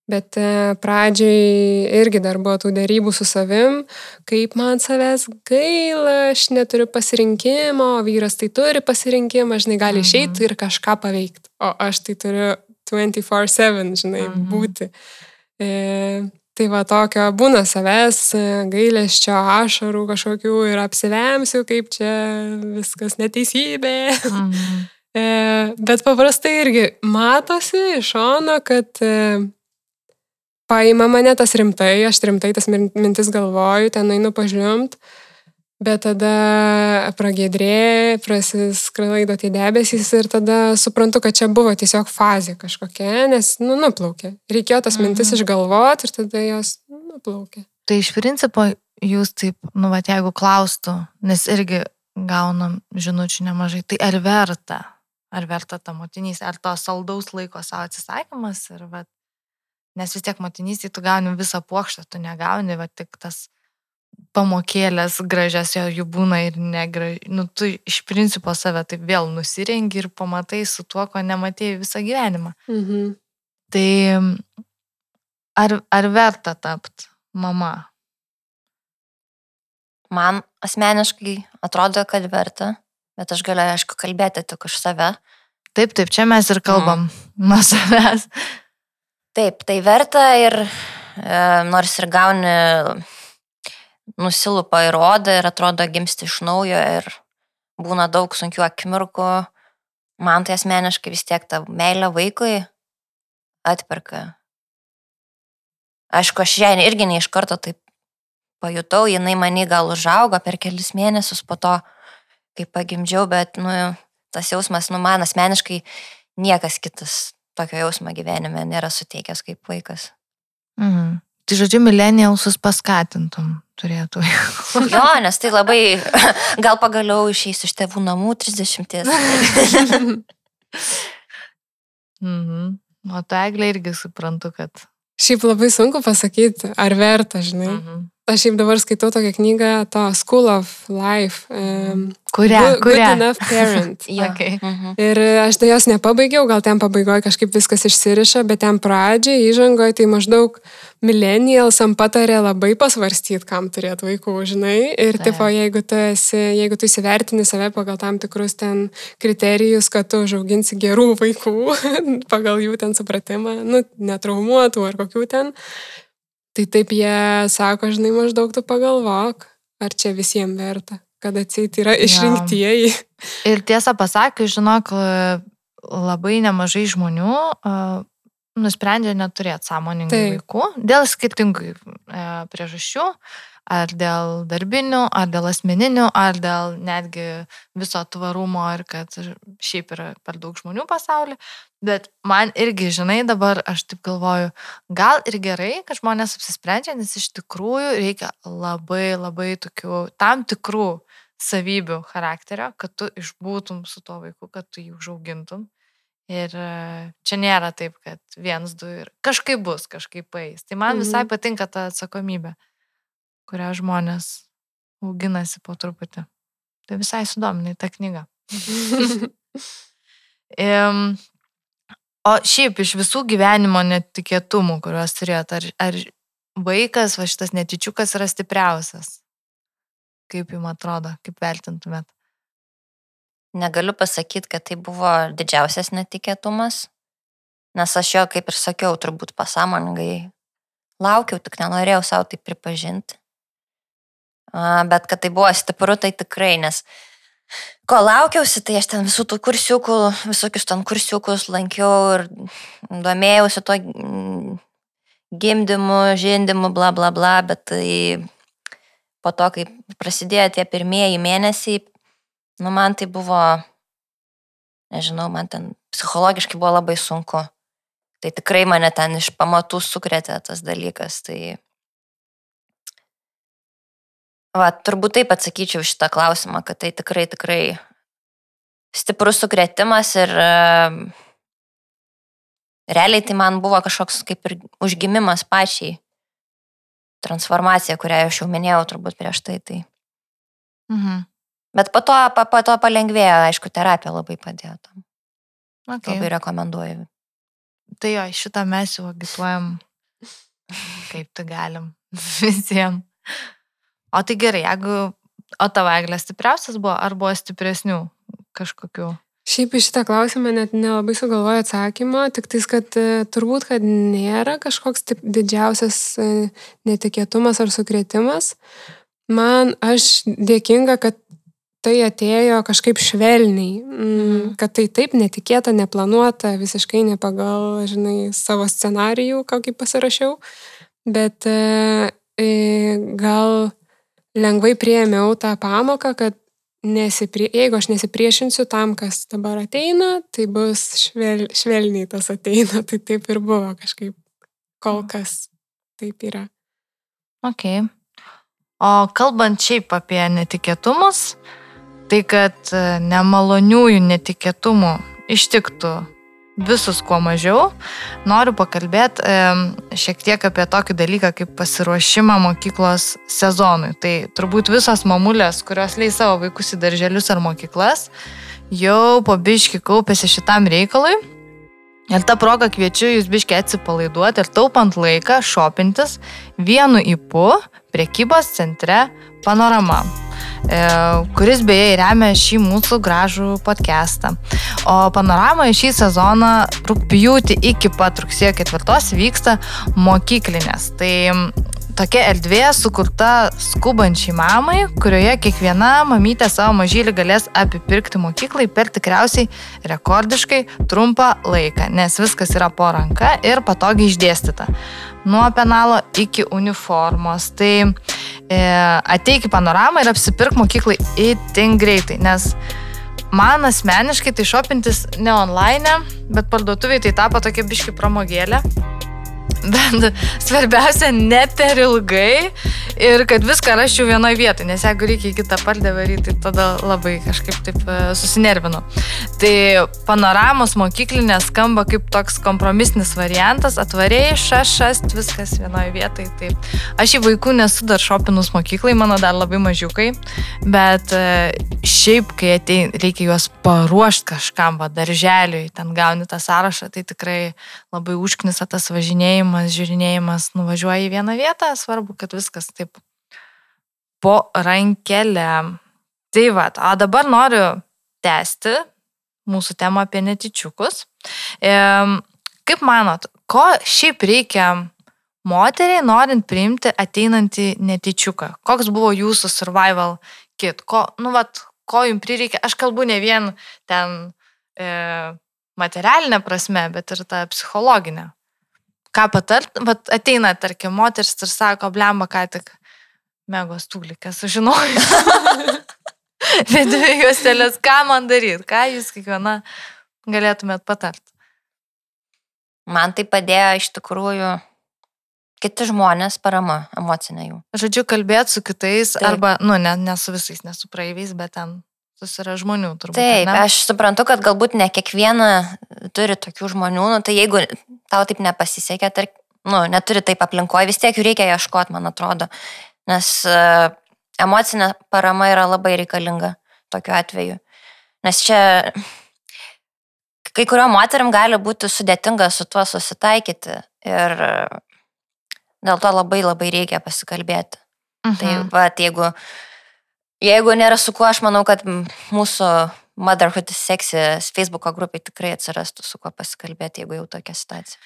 Bet e, pradžiai irgi dar buvo tų dėrybų su savim, kaip man savęs gaila, aš neturiu pasirinkimo, vyras tai turi pasirinkimą, žinai, gali Mhm. išeiti ir kažką paveikti, o aš tai turiu 24-7, žinai, Mhm. būti. E, Tai va tokio būna savęs, gailesčio, ašarų kažkokių ir apsivemsiu, kaip čia viskas neteisybė. mhm. E, bet paprastai irgi matosi iš šono, kad e, paima mane tas rimtai, aš rimtai tas min- mintis galvoju, ten einu pažliumt, bet tada pragėdrė, prasiskraido tie debesys ir tada suprantu, kad čia buvo tiesiog fazė kažkokia, nes, nu, nuplaukė. Reikėjo tas mintis Mhm. išgalvoti ir tada jos nu, nuplaukė. Tai iš principo jūs taip, nu, va, jeigu klaustų, nes irgi gaunam žinučių nemažai, tai ar verta, ar verta ta motinys, ar to saldaus laiko savo atsisakymas, ir, va, nes vis tiek motinystėje tu gauni visą plokštę, tu negauni, va, tik tas pamokėlės gražias, jo jų būna ir negražiai, nu, tu iš principo save taip vėl nusirengi ir pamatai su tuo, ko nematėjai visą gyvenimą. Mhm. Tai ar, ar verta tapti mama? Man asmeniškai atrodo, kad verta, bet aš galiu, aišku, kalbėti tik už save. Taip, taip, čia mes ir kalbam nuo savęs. Taip, tai verta ir e, nors ir gauni, nusilupa į rodą ir atrodo gimsti iš naujo ir būna daug sunkių akimirkų. Man tai asmeniškai vis tiek ta meilė vaikui atperka. Aišku, aš ją irgi ne iš karto taip pajutau, jinai mane gal užaugo per kelis mėnesius po to, kai pagimdžiau, bet, nu, tas jausmas, nu, man asmeniškai niekas kitas tokio jausmo gyvenime nėra suteikęs kaip vaikas. Mhm. Tai žodžiu, mileniausus paskatintum turėtų. Jo, nes tai labai, gal pagaliau išeis iš tėvų namų 30. mhm. O tu eglė irgi suprantu, kad. Šiaip labai sunku pasakyti, ar verta, žinai. Mhm. Aš šiaip dabar skaitau tokią knygą, to School of Life. Um, Kurią? Good, good Kurią? Enough Parent. Jo. Okay. Mhm. Ir aš tai jos nepabaigiau, gal ten pabaigoje kažkaip viskas išsiriša, bet ten pradžiai, įžangoje, tai maždaug millennialsam patarė labai pasvarstyti, kam turėti vaikų, žinai. Ir Taip. tipo, jeigu tu, esi, jeigu tu įsivertini save pagal tam tikrus ten kriterijus, kad tu užauginsi gerų vaikų, pagal jų ten supratimą, nu, netraumuotų ar kokių ten, tai taip jie sako, žinai, maždaug tu pagalvok, ar čia visiems verta, kad atseit yra išrinktieji. Ir tiesą pasakius, žinok, labai nemažai žmonių nusprendžia neturėti sąmoningų Taip. vaikų dėl skirtingų uh, priežasčių, ar dėl darbinių, ar dėl asmeninių, ar dėl netgi viso tvarumo ir kad šiaip yra per daug žmonių pasaulyje. Bet man irgi, žinai, dabar aš taip galvoju, gal ir gerai, kad žmonės apsisprendžia, nes iš tikrųjų reikia labai, labai tokių tam tikrų savybių charakterio, kad tu išbūtum su tuo vaiku, kad tu jį užaugintum. Ir e, čia nėra taip, kad vienas, du ir kažkaip bus, kažkaip paės. Tai man visai Mhm. patinka ta atsakomybė, kurią žmonės auginasi po truputį. Tai visai sudominai ta knyga. O šiaip iš visų gyvenimo netikėtumų, kuriuos turėjot, ar, ar vaikas, va šitas netičiukas yra stipriausias? Kaip jums atrodo, kaip vertintumėt? Negaliu pasakyti, kad tai buvo didžiausias netikėtumas, nes aš jo, kaip ir sakiau, turbūt pasąmoningai laukiau, tik nenorėjau savo tai pripažinti. Bet kad tai buvo stipru, tai tikrai, nes ko laukiausi, tai aš ten visų tų kursiukų, visokius ten kursiukus lankiau ir domėjausi to gimdymu, žindymu, bla bla bla, bet tai po to, kai prasidėjo tie pirmieji mėnesiai, nu man tai buvo, nežinau, man ten psichologiškai buvo labai sunku. Tai tikrai mane ten iš pamatų sukrėtė tas dalykas. Tai... Va, turbūt taip atsakyčiau šitą klausimą, kad tai tikrai, tikrai stiprus sukrėtimas ir realiai tai man buvo kažkoks kaip ir užgimimas pačiai. Transformacija, kurią aš jau minėjau turbūt prieš tai. tai. Mhm. Bet po to, po, po to palengvėjo, aišku, terapija labai padėjo tam. Okay. Labai rekomenduoju. Tai jo, šitą mes jau agituojam, kaip tai galim visiems. O tai gerai, jeigu, o tavo eglė stipriausias buvo, ar buvo stipresnių kažkokių? Šiaip iš šitą klausimą net nelabai sugalvoju atsakymą, tik tais, kad e, turbūt, kad nėra kažkoks didžiausias e, netikėtumas ar sukrėtimas. Man aš dėkinga, kad tai atėjo kažkaip švelniai, mm, kad tai taip netikėta, neplanuota, visiškai ne pagal, žinai, savo scenarijų, kokį pasirašiau, bet e, e, gal lengvai prieėmiau tą pamoką, kad nesiprie, jeigu aš nesipriešinsiu tam, kas dabar ateina, tai bus švel, švelniai tas ateina, tai taip ir buvo kažkaip kol kas taip yra. Ok. O kalbant šiaip apie netikėtumus, tai kad nemaloniųjų netikėtumų ištiktų visus kuo mažiau, noriu pakalbėti e, šiek tiek apie tokį dalyką kaip pasiruošimą mokyklos sezonui. Tai turbūt visos mamulės, kurios leis savo vaikus į darželius ar mokyklas, jau po biški kaupėsi šitam reikalui. Ir tą progą kviečiu jūs biški atsipalaiduoti ir taupant laiką šopintis vienu įpu priekybos centre Panorama kuris beje remia šį mūsų gražų podcastą. O panoramoje šį sezoną rūpjūti iki pat rugsėjo ketvirtos vyksta mokyklinės. Tai tokia erdvė sukurta skubančiai mamai, kurioje kiekviena mamytė savo mažylį galės apipirkti mokyklai per tikriausiai rekordiškai trumpą laiką, nes viskas yra po ranka ir patogiai išdėstyta. Nuo penalo iki uniformos. Tai e, ateik į panoramą ir apsipirk mokyklai itin greitai, nes man asmeniškai tai šopintis ne online, bet parduotuviai tai tapo tokia biški pramogėlė. Bet svarbiausia, ne per ilgai ir kad viską raščiau vienoje vietoje, nes jeigu reikia į kitą pardę varyti, tai tada labai kažkaip taip e, susinervinu. Tai panoramos mokyklinė skamba kaip toks kompromisinis variantas, atvariai, šašast, viskas vienoje vietoje. Tai aš į vaikų nesu dar šopinus mokyklai, mano dar labai mažiukai, bet e, šiaip, kai atein, reikia juos paruošti kažkam, va, darželiui, ten gauni tą sąrašą, tai tikrai labai užknisa tas važinėjimas, žiūrinėjimas, nuvažiuoji į vieną vietą, svarbu, kad viskas taip po rankelę. Tai va, o dabar noriu tęsti mūsų temą apie netičiukus. E, kaip manot, ko šiaip reikia moteriai, norint priimti ateinantį netičiuką? Koks buvo jūsų survival kit? Ko, nu, vat, ko jums prireikia? Aš kalbu ne vien ten e, materialinė prasme, bet ir ta psichologinė. Ką patart, vat ateina, tarkim, moteris ir sako, blemba, ką tik megos tūlikę sužinojau. Viduje jos telės, ką man daryti, ką jūs kiekviena galėtumėt patart. Man tai padėjo iš tikrųjų kiti žmonės parama emocinė jų. Žodžiu, kalbėti su kitais, Taip. arba, nu, ne, ne su visais, ne su praeiviais, bet ten susira žmonių turbūt. Taip, ne? aš suprantu, kad galbūt ne kiekviena turi tokių žmonių, nu, tai jeigu tau taip nepasisekė, tarp, nu, neturi taip aplinkoje, vis tiek jų reikia ieškoti, man atrodo, nes uh, emocinė parama yra labai reikalinga tokiu atveju. Nes čia kai kurio moterim gali būti sudėtinga su tuo susitaikyti ir dėl to labai labai reikia pasikalbėti. Tai Mhm. va, jeigu, jeigu nėra su kuo, aš manau, kad mūsų Motherhood Sexy Facebook'o grupiai tikrai atsirastų su kuo pasikalbėti, jeigu jau tokia situacija.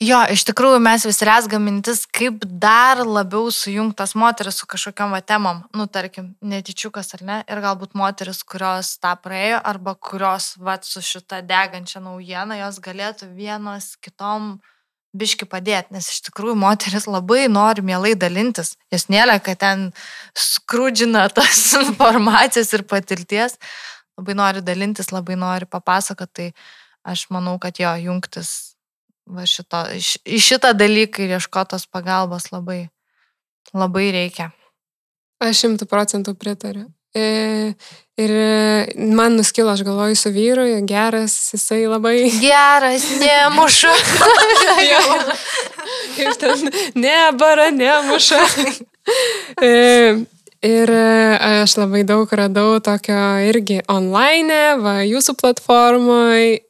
Jo, iš tikrųjų mes vis resgam mintis, kaip dar labiau sujungtas moteris su kažkokiam temom, nu tarkim, netičiukas ar ne, ir galbūt moteris, kurios tą praėjo, arba kurios va su šita degančia naujiena, jos galėtų vienos kitom biški padėti, nes iš tikrųjų moteris labai nori mielai dalintis, jos nėra, kad ten skrūdžina tas informacijas ir patirties, labai nori dalintis, labai nori papasakoti, tai aš manau, kad jo jungtis va šito, į šitą dalyką ir ieškotos pagalbos labai, labai reikia. Aš šimtų procentų pritariu. E, ir e, man nuskilo, aš galvoju, su vyru, geras, jisai labai... Geras, nemuša. Kaip ten, ne, bara, nemuša. E, ir aš labai daug radau tokio irgi online, va, jūsų platformoje,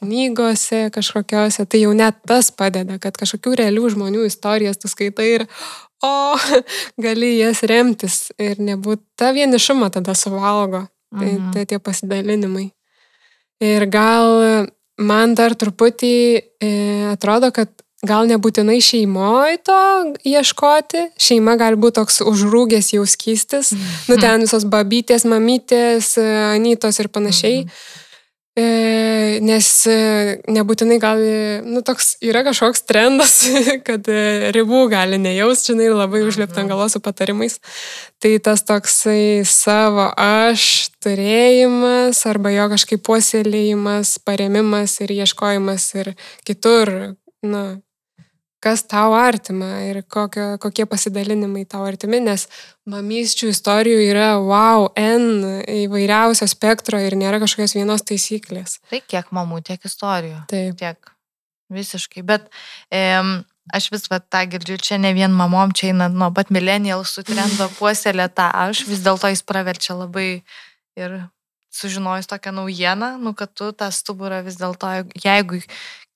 knygose kažkokiose, tai jau net tas padeda, kad kažkokių realių žmonių istorijas tu skaitai ir, o, gali jas remtis ir nebūt ta vienišumą tada suvalgo. Tai, Mhm. tai tie pasidalinimai. Ir gal man dar truputį e, atrodo, kad gal nebūtinai šeimoje to ieškoti. Šeima gali būti toks užrūgęs jau skystis. Nu, ten visos babytės, mamytės, e, anytos ir panašiai. E, nes e, nebūtinai gali, nu, toks yra kažkoks trendas, kad e, ribų gali nejausti, žinai, ir labai užlipti ant galos su patarimais. Tai tas toksai savo aš turėjimas arba jo kažkaip puoselėjimas, paremimas ir ieškojimas ir kitur, nu, kas tau artima ir kokio, kokie pasidalinimai tau artimi, nes mamysčių istorijų yra wow, N įvairiausio spektro ir nėra kažkokios vienos taisyklės. Tai kiek mamų, tiek istorijų. Taip. Tiek. Visiškai. Bet em, aš vis va tą girdžiu, čia ne vien mamom, čia eina nuo pat millennialsų trendo puoselė tą aš, vis dėlto jis praverčia labai ir sužinojus tokią naujieną, nu, kad tu tą stuburą vis dėlto, jeigu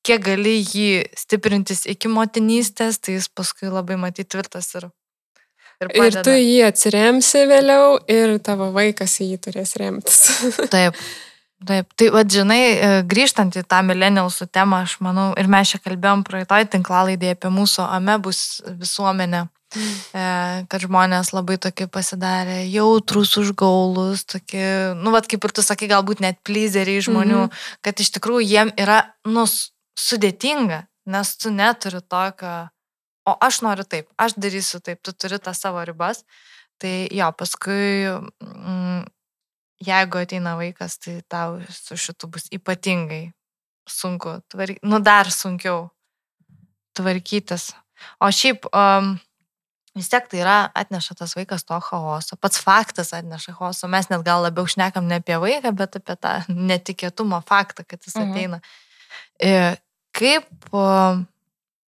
kiek gali jį stiprintis iki motinystės, tai jis paskui labai matyti tvirtas ir, ir, Ir padeda. tu jį atsiremsi vėliau ir tavo vaikas į jį turės remtis. Taip. Taip, tai vad žinai, e, grįžtant į tą millennialsų temą, aš manau, ir mes čia kalbėjom praeitoj tinklalaidėje apie mūsų amebus visuomenę, e, kad žmonės labai tokie pasidarė jautrus, užgaulus, tokie, nu, vad kaip ir tu sakai, galbūt net plyzeriai žmonių, Mhm. kad iš tikrųjų jiem yra, nu, sudėtinga, nes tu neturi tokio, o aš noriu taip, aš darysiu taip, tu turi tą savo ribas. Tai jo, paskui, mm, jeigu ateina vaikas, tai tau su šitu bus ypatingai sunku, tvarky, nu dar sunkiau tvarkytis. O šiaip, um, vis tiek tai yra, atneša tas vaikas to chaoso, pats faktas atneša chaoso, mes net gal labiau šnekam ne apie vaiką, bet apie tą netikėtumo faktą, kad jis Mhm. ateina. E, kaip, um,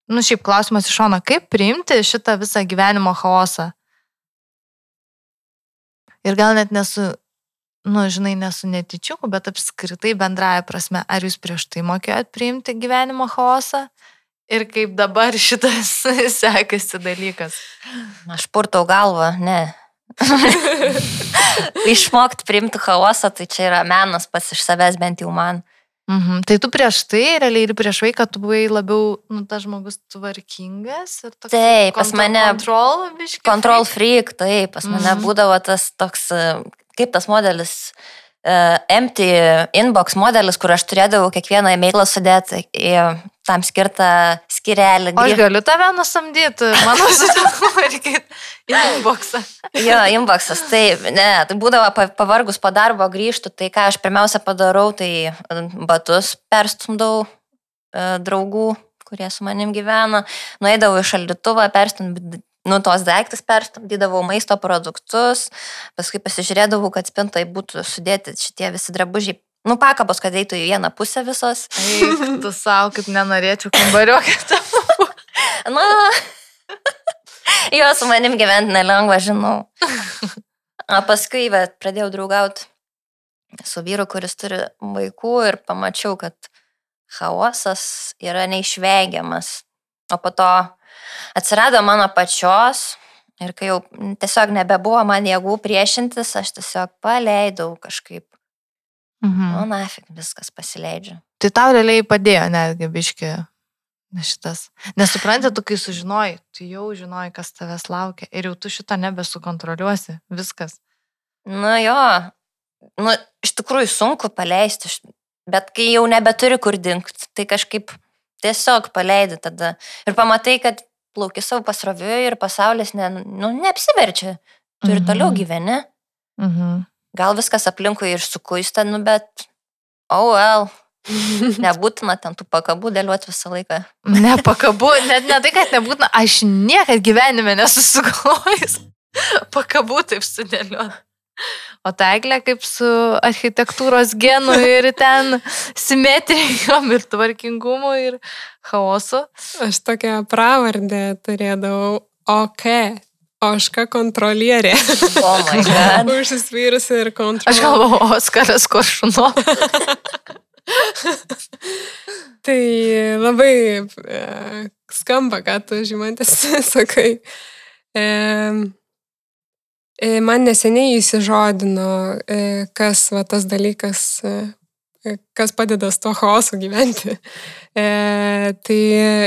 nu šiaip klausimas iš šono, kaip priimti šitą visą gyvenimo chaosą? Ir gal net nesu, nu, žinai, nesu netičiuku, bet apskritai bendraja prasme, ar jūs prieš tai mokėjot priimti gyvenimo chaosą? Ir kaip dabar šitas sekasi dalykas. Aš purtau galvą, ne. Išmokti priimti chaosą, tai čia yra menas pats iš savęs, bent jau man. Mhm. Tai tu prieš tai, realiai ir prieš vaiką, tu buvai labiau, nu, tas žmogus tvarkingas ir toks. Taip, pas mane Control, biški. control freak, taip, pas mane Mhm. būdavo tas toks, kaip tas modelis, uh, empty inbox modelis, kur aš turėdavau kiekvieną e-mailą sudėti į tam skirtą skirelį. O aš galiu tave nusamdyti, mano į inboxą. Jo, inboxas, tai ne, tai būdavo pa- pavargus po darbo grįžtų, tai ką aš pirmiausia padarau, tai e, batus perstumdau e, draugų, kurie su manim gyvena, nueidavau į šaldytuvą, perstumdavau, nu, tos daiktus perstumdydavau maisto produktus, paskui pasižiūrėdavau, kad spintai būtų sudėti šitie visi drabužiai, nu, pakabos, kad eitų į vieną pusę visos. Eik, tu savo, kaip nenorėčiau kambariokį. Na, jo su manim gyventi nelengva, žinau. O paskui bet, pradėjau draugauti su vyru, kuris turi vaikų ir pamačiau, kad chaosas yra neišvengiamas. O po to atsirado mano pačios ir kai jau tiesiog nebebuvo man jėgų priešintis, aš tiesiog paleidau kažkaip. Mhm. Nu, nafik, viskas pasileidžiu. Tai tau realiai padėjo netgi biški šitas. Nesupranti, tu kai sužinoji, tu jau žinoji, kas tavęs laukia ir jau tu šito nebesukontroliuosi. Viskas. Nu jo, nu, iš tikrųjų sunku paleisti, bet kai jau nebeturi kur dingti, tai kažkaip tiesiog paleidi tada. Ir pamatai, kad plauki savo pasroviui ir pasaulis ne, nu, neapsiverčia. Tu ir toliau Mhm. gyveni. Mhm. Gal viskas aplinkui ir sukuista, nu bet, oh well, nebūtina ten tų pakabų dėlioti visą laiką. Nepakabu, net ne tai, kad nebūtina, aš niekad gyvenime nesusigalvojus pakabų taip sudėlioti. O taiklė kaip su architektūros genu ir ten simetrijom ir tvarkingumu ir chaosu. Aš tokią pravardę turėdavau OK. Oška kontrolierė. Oh my god. Užsispyrusi ir Aš kontrolierė. galvoju, Oskaras Koršuno. Tai labai e, skamba, ką tu žymantis sakai. E, e, man neseniai įsižodino, e, kas va, tas dalykas, e, kas padeda su to chaosu gyventi. E, tai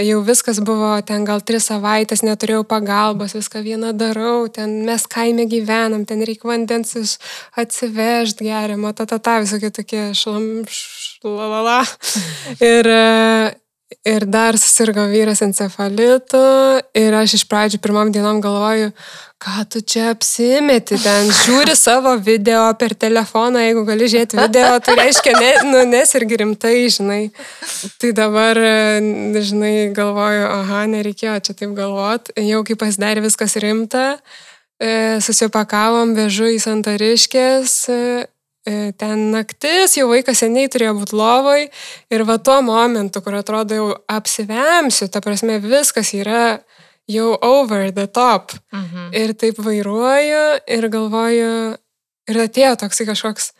jau viskas buvo, ten gal tris savaitės neturėjau pagalbos, viską vieną darau, ten mes kaime gyvenam, ten reikia vandens iš atsivežti geriamo, ta, ta, ta, visokie tokie šlam, šlalala. Ir, e, ir dar susirgo vyras encefalitu ir aš iš pradžių pirmam dienom galvoju, ką tu čia apsimeti, ten žiūri savo video per telefoną, jeigu gali žiūrėti video, tai reiškia, ne, nu, nesirgi rimtai, žinai. Tai dabar, žinai, galvoju, aha, nereikėjo čia taip galvoti, jau kai pasidarė viskas rimta, e, susipakavom, vežu į Santariškės, ten naktis, jau vaikas seniai turėjo būti lovoj ir va tuo momentu, kur atrodo jau apsivemsiu, ta prasme viskas yra jau over the top. Mhm. Ir taip vairuoju ir galvoju, ir atėjo toksai kažkoks,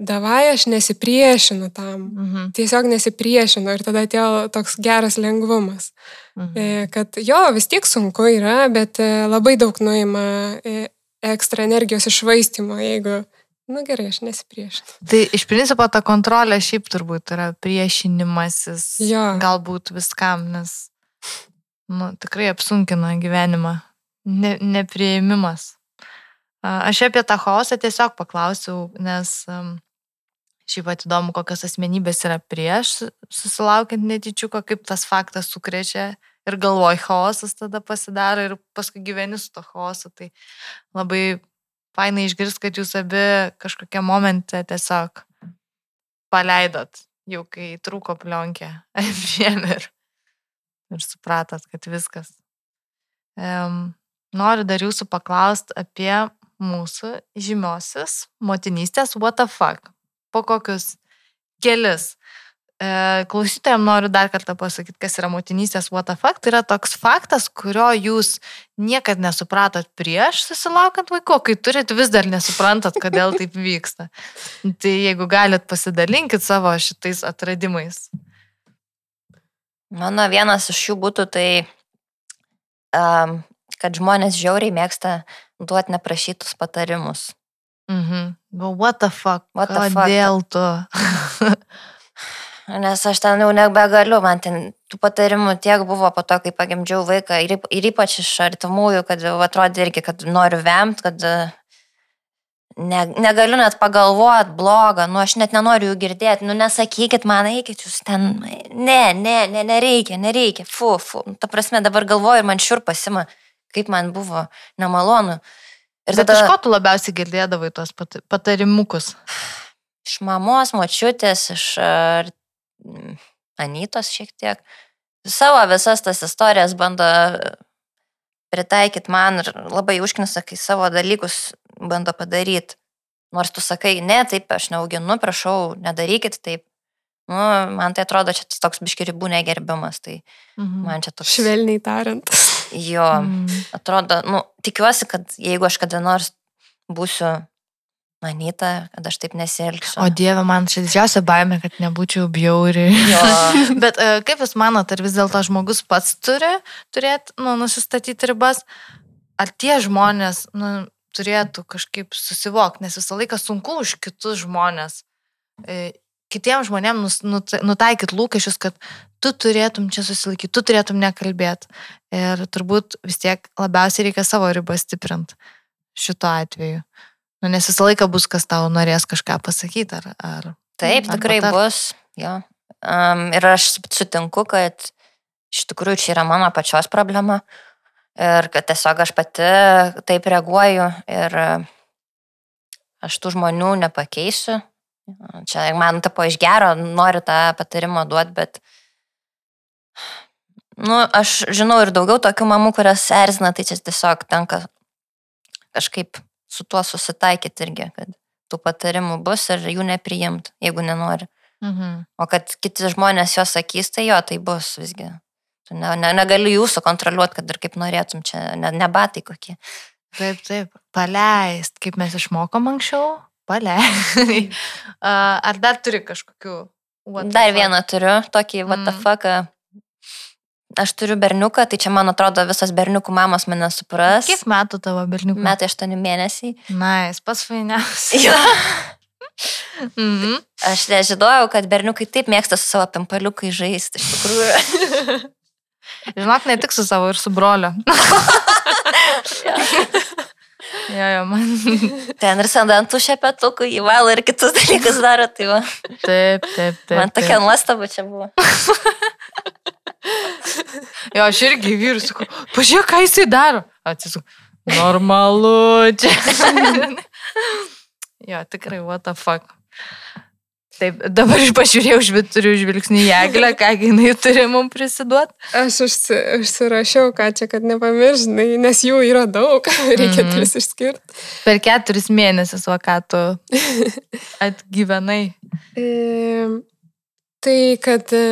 davai aš nesipriešinu tam. Mhm. Tiesiog nesipriešinu ir tada atėjo toks geras lengvumas. Mhm. E, Kad jo, vis tiek sunku yra, bet e, labai daug nuima e, ekstra energijos išvaistimo, jeigu nu gerai, aš nesipriešinu. Tai iš principo ta kontrolė šiaip turbūt yra priešinimasis Jo. galbūt viskam, nes nu, tikrai apsunkina gyvenimą. Ne, neprieimimas. Aš apie tą chaosą tiesiog paklausiau, nes šiaip pat įdomu, kokios asmenybės yra prieš susilaukiant netyčiuko, kaip tas faktas sukrečia ir galvoj chaosas tada pasidaro ir paskui gyveni su to chaosu. Tai labai fainai išgirst, kad jūs abi kažkokią momentą tiesiog paleidot, jau kai trūko plionkė abiem ir, ir supratot, kad viskas. Um, noriu dar jūsų paklausti apie mūsų žymiosios motinystės what the fuck. Po kokius kelis. E, klausytojams noriu dar kartą pasakyti, kas yra motinystės what the fuck. Tai yra toks faktas, kurio jūs niekad nesupratot prieš susilaukant vaiko, kai turit vis dar nesuprantat, kodėl taip vyksta. Tai jeigu galit pasidalinkit savo šitais atradimais. Mano vienas iš jų būtų tai, um, kad žmonės žiauriai mėgsta duoti neprašytus patarimus. Mhm. But what the fuck? What the fuck? Kodėl tu? Nes aš ten jau nebegaliu, man ten tų patarimų tiek buvo po to, kai pagimdžiau vaiką ir, ir ypač iš artimųjų, kad jau atrodė irgi, kad noriu vemt, kad e, ne, negaliu net pagalvoti blogą, nu aš net nenoriu jų girdėti, nu nesakykit man, eikit jūs ten, ne, ne, ne, nereikia, nereikia, fu, fu. Ta prasme, dabar galvoju ir man šiurpas ima, kaip man buvo nemalonu. Ir Bet tada iš ko tu labiausiai girdėdavai pat- patarimukus? iš mamos, močiutės, iš Anytos šiek tiek. Savo visas tas istorijas bando pritaikyti man ir labai užknisa, kai savo dalykus bando padaryti. Nors tu sakai, ne, taip, aš neauginu, prašau, nedarykit taip. Nu, man tai atrodo, čia toks biški ribų negerbimas. Tai Mhm. man čia toks... Švelniai tariant. Jo, Mm. atrodo, nu, tikiuosi, kad jeigu aš kada nors būsiu manyta, kad aš taip nesielgsiu. O Dieve, man čia didžiausia baime, kad nebūčiau bjauri. Bet e, kaip Jūs manote, ar vis dėlto žmogus pats turi turėti, nu, nusistatyti ribas, ar tie žmonės, nu, turėtų kažkaip susivokti, nes visą laiką sunku už kitus žmonės, e, kitiems žmonėms nutaikyti lūkesčius, kad tu turėtum čia susilaikyti, tu turėtum nekalbėti. Ir turbūt vis tiek labiausiai reikia savo ribą stiprinti šituo atveju. Nu, nes visą laiką bus, kas tau norės kažką pasakyti. Ar, ar... Taip, Ar tikrai patart? bus. Jo. Um, ir aš sutinku, kad iš tikrųjų čia yra mano pačios problema. Ir kad tiesiog aš pati taip reaguoju ir aš tų žmonių nepakeisiu. Čia man tapo iš gero, noriu tą patarimą duoti, bet... Nu, aš žinau ir daugiau tokių mamų, kurias erzina, tai čia tiesiog tenka kažkaip su tuo susitaikyti irgi, kad tų patarimų bus ir jų nepriimt, jeigu nenori. Mhm. O kad kiti žmonės jos sakys, tai jo, tai bus visgi. Tu ne, ne, negali jūsų kontroliuoti, kad ir kaip norėtum, čia ne, ne batai kokie. Taip, taip. Paleist, kaip mes išmokom anksčiau. Paleist. Ar dar turi kažkokių? Dar vieną turiu, tokį what the Mm. Aš turiu berniuką, tai čia man atrodo visos berniukų mamos mane supras. Kiek metų tavo berniukas? Metai aštuoni mėnesiai. Na, jis pats fainiausias. Jo. Mhm. Aš nežinojau, kad berniukai taip mėgsta su savo pimpaliukai žaisti. Iš tikrųjų. Žinok, ne tik su savo, ir su broliu. jo, jo, man. Ten ir sandantų šepetukų įvalo ir kitus dalykus daro. Tai va, Taip, taip, taip. man tokia nuostaba čia buvo. Jo, aš irgi vyrus sakau, pažiūrėk, ką jisai daro. Atsisuk. Normalu čia. jo, tikrai, what the fuck. Taip, dabar aš pažiūrėjau, žvi- turiu žvilgsnį į eglę, ką jinai turi mums prisiduoti. Aš užsi, užsirašiau, ką čia, kad nepamiršinai, nes jų yra daug, reikia Mhm. tris išskirti. Per keturis mėnesius, va ką tu atgyvenai. E, tai, kad e,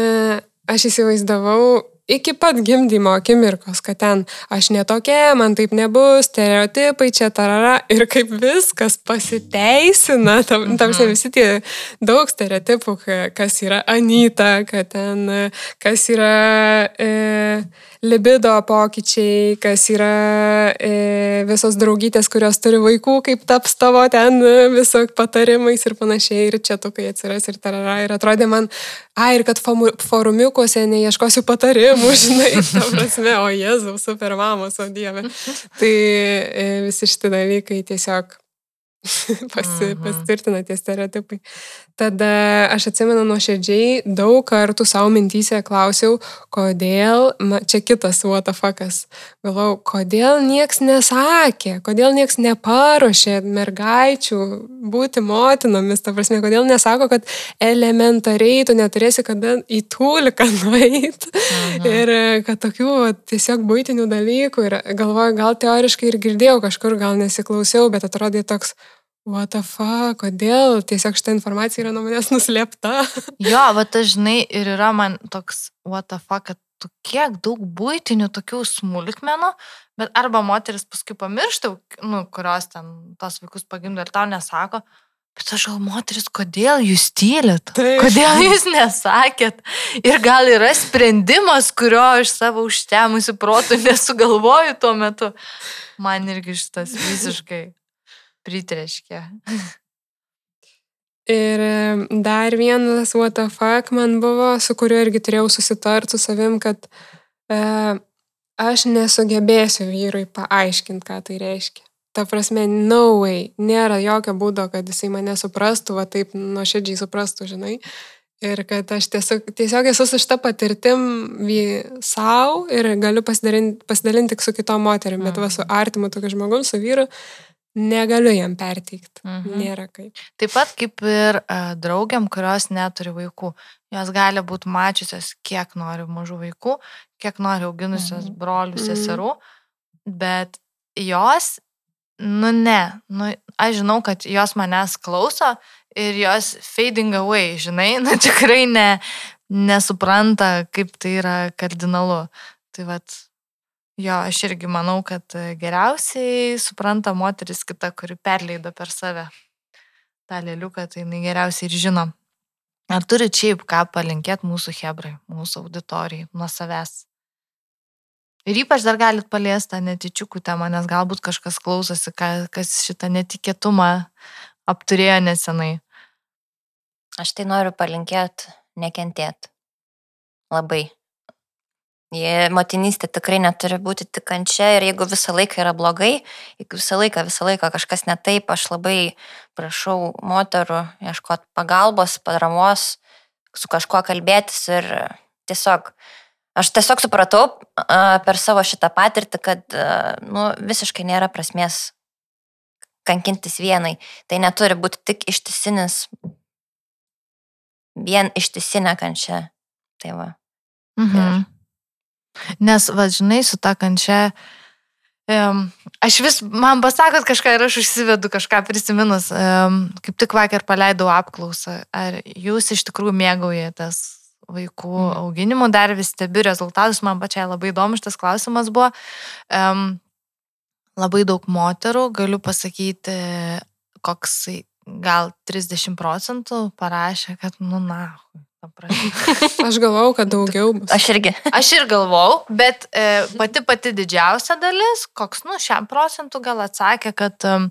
aš įsivaizdavau, iki pat gimdymo akimirkos, kad ten aš netokia, man taip nebus, stereotipai čia tarara ir kaip viskas pasiteisina, tam, tam Mhm. visi tie daug stereotipų, ka- kas yra Anita, kad ten, kas yra e, libido pokyčiai, kas yra e, visos draugytės, kurios turi vaikų, kaip taps tavo ten e, viso patarimais ir panašiai, ir čia tu, kai atsiras ir tarara, ir atrodė man, ai, ir kad forumiukuose neieškosiu patarimų, žinai, ta prasme, o Jėzau, super mamos, o Dieve. Tai e, visi šitie dalykai tiesiog pasi, pasitvirtina tie stereotipai. Tada aš atsimenu nuoširdžiai daug kartų savo mintysė klausiau, kodėl, na, čia kitas WTF'as, galvojau, kodėl nieks nesakė, kodėl nieks neparuošė mergaičių būti motinomis, ta prasme, kodėl nesako, kad elementariai tu neturėsi kada į tūliką nueiti. Ir kad tokių va, tiesiog būtinių dalykų ir galvoju, gal teoriškai ir girdėjau kažkur, gal nesiklausiau, bet atrodė toks, what the fuck, kodėl tiesiog šitą informaciją yra nuo manęs nuslėpta. Jo, va tai žinai, ir yra man toks, what the fuck, kad tu kiek daug būtinių tokių smulkmenų, bet arba moteris paskui pamiršta, nu, kurios ten tos vaikus pagimdo ir tau nesako, bet aš gal moteris, kodėl jūs tylit? Taip. Kodėl jūs nesakėt? Ir gal yra sprendimas, kurio aš savo užtemusi protų nesugalvoju tuo metu. Man irgi šitas visiškai pritreškė. Ir dar vienas what the fuck man buvo, su kuriuo irgi turėjau susitarti su savim, kad e, aš nesugebėsiu vyrui paaiškinti, ką tai reiškia. Ta prasme, no way, nėra jokio būdo, kad jisai mane suprastų, va taip nuoširdžiai suprastų, žinai. Ir kad aš tiesiog, tiesiog esu su šitą patirtim savo ir galiu pasidalinti, pasidalinti tik su kitom moterim, bet va su artimu tokiu žmogum, su vyru, negaliu jam perteikti. Mhm. Nėra kaip. Taip pat kaip ir uh, draugiam, kurios neturi vaikų. Jos gali būti mačiusios, kiek nori mažų vaikų, kiek nori auginusios Mhm. brolių, Mhm. seserų, bet jos, nu ne, nu, aš žinau, kad jos manęs klauso ir jos fading away, žinai, nu tikrai ne, nesupranta, kaip tai yra kardinalu. Tai vad, jo, aš irgi manau, kad e, geriausiai supranta moteris kita, kuri perleido per save tą lėliuką, tai jinai geriausiai ir žino. Ar turi šiaip ką palinkėti mūsų hebrai, mūsų auditorijai, nuo savęs? Ir ypač dar galit paliesti tą netičiukų temą, nes galbūt kažkas klausosi, ka- kas šitą netikėtumą apturėjo nesenai. Aš tai noriu palinkėti, nekentėti. Labai. Jie motinystė tikrai neturi būti tik kančia ir jeigu visą laiką yra blogai, jeigu visą laiką, visą laiką kažkas ne taip, aš labai prašau moterų ieškoti pagalbos, paramos, su kažkuo kalbėtis ir tiesiog, aš tiesiog supratau per savo šitą patirtį, kad nu, visiškai nėra prasmės kankintis vienai. Tai neturi būti tik ištisinis, vien ištisinė kančia. Tai va. Mhm. Nes, va, žinai, su ta kančia, um, aš vis, man pasakot kažką ir aš užsivedu kažką prisiminus, um, kaip tik vakar paleidau apklausą, ar jūs iš tikrųjų mėgaujatės vaikų Mhm. auginimu, dar vis stebiu rezultatus, man pačiai labai įdomus šitas klausimas buvo. Um, labai daug moterų, galiu pasakyti, koks gal 30 procentų parašė, kad, nu, na. Aš galvau, kad daugiau bus. Aš irgi. Aš ir galvau, bet e, pati pati didžiausia dalis, koks, nu, šiam procentų gal atsakė, kad um,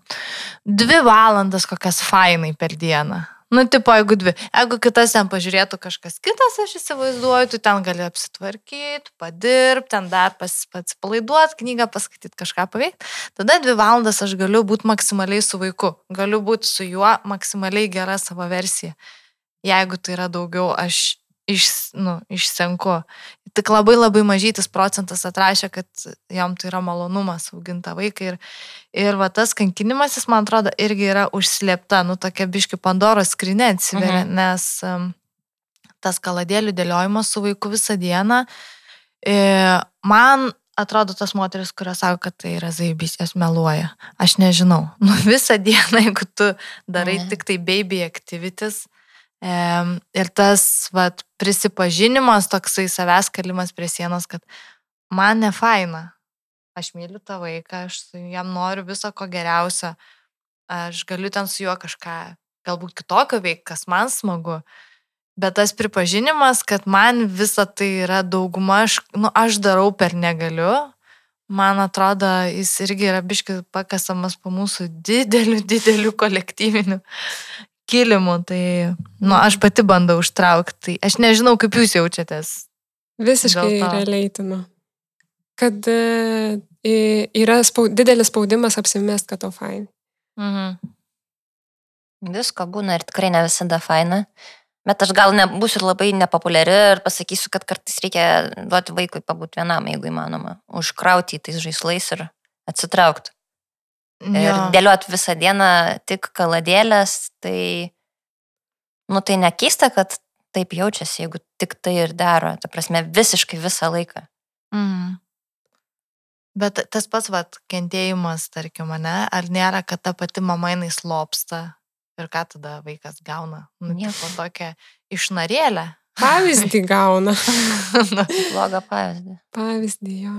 dvi valandas kokias fainai per dieną. Nu, tipo, jeigu dvi. Jeigu kitas ten pažiūrėtų kažkas kitas, aš įsivaizduoju, tu ten gali apsitvarkyti, padirbti, ten dar pas, pats palaiduoti, knygą paskaityti, kažką paveikti. Tada dvi valandas aš galiu būti maksimaliai su vaiku. Galiu būti su juo maksimaliai gera savo versija. Jeigu tai yra daugiau, aš iš, nu, išsenku. Tik labai labai mažytis procentas atrašė, kad jam tai yra malonumas auginti vaiką. Ir, ir va tas kankinimasis, man atrodo, irgi yra užslėpta, nu tokia biški Pandoros skrinė atsiveria, mhm. nes um, tas kaladėlių dėliojimas su vaiku visą dieną, e, man atrodo tas moteris, kurios sako, kad tai yra zaibys, jas meluoja. Aš nežinau. Nu, visą dieną, jeigu tu darai Ne. tik tai baby activities, ir tas vat, prisipažinimas, toksai savęs kalimas prie sienos, kad man ne faina. Aš myliu tą vaiką, aš jam noriu viso ko geriausio. Aš galiu ten su juo kažką galbūt kitokio veikti, kas man smagu. Bet tas pripažinimas, kad man visa tai yra dauguma, aš, nu, aš darau per negaliu, man atrodo, jis irgi yra biškai pakasamas po mūsų dideliu, dideliu kolektyviniu kilimu. Tai, nu, aš pati bandau užtraukti. Tai aš nežinau, kaip jūs jaučiatės. Visiškai realiaitinu. Kad e, yra spau, didelis spaudimas apsimest, kad to fain. Mhm. Visko būna ir tikrai ne visada faina. Bet aš gal nebūsiu labai nepopuliari ir pasakysiu, kad kartais reikia duoti vaikui pabūti vienam, jeigu įmanoma. Užkrauti tais žaislais ir atsitraukti. Ir Jo. dėlioti visą dieną tik kaladėlės, tai, nu tai nekeista, kad taip jaučiasi, jeigu tik tai ir daro. Ta prasme, visiškai visą laiką. Mhm. Bet tas pats, vat, kentėjimas, tarkim, ne, ar nėra, kad ta pati mama jinai slopsta ir ką tada vaikas gauna? Nu, Nieko. tokia išnarėlė. Pavyzdį gauna. Blogą pavyzdį. Pavyzdį jo.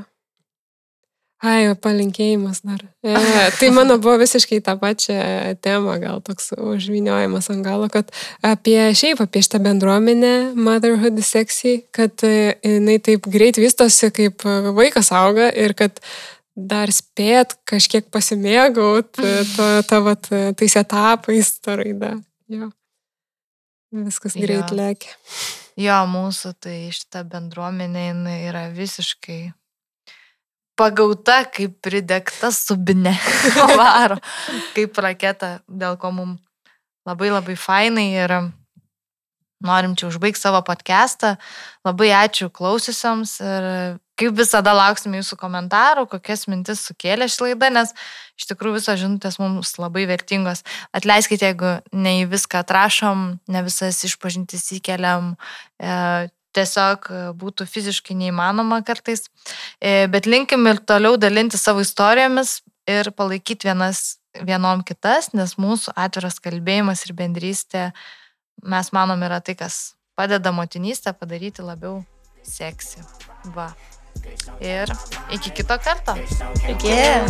Ai, palinkėjimas dar. E, tai mano buvo visiškai tą pačią temą, gal toks užviniojimas ant galo, kad apie šiaip, apie šitą bendruomenę Motherhood Sexy, kad e, jinai taip greit vystosi, kaip vaikas auga ir kad dar spėt kažkiek pasimėgaut e, vat, e, tais etapais, ta raida. Jo. Viskas greit Jo. lėkia. Jo, mūsų tai šita bendruomenė jinai yra visiškai pagauta kaip pridegta subinė. Varo kaip raketa, dėl ko mums labai labai fainai ir norim čia užbaigti savo podcastą. Labai ačiū klausiusiems ir kaip visada lauksime jūsų komentarų, kokias mintis sukėlė ši laida, nes iš tikrųjų visos žinutės mums labai vertingos. Atleiskite, jeigu ne į viską atrašom, ne visas išpažintis įkeliam, e, tiesiog e, būtų fiziškai neįmanoma kartais. E, bet linkim ir toliau dalinti savo istorijomis ir palaikyti vienas vienom kitas, nes mūsų atviras kalbėjimas ir bendrystė, mes manom, yra tai, kas padeda motinystę padaryti labiau seksi. Va. Ir iki kito karto. Iki. Yeah.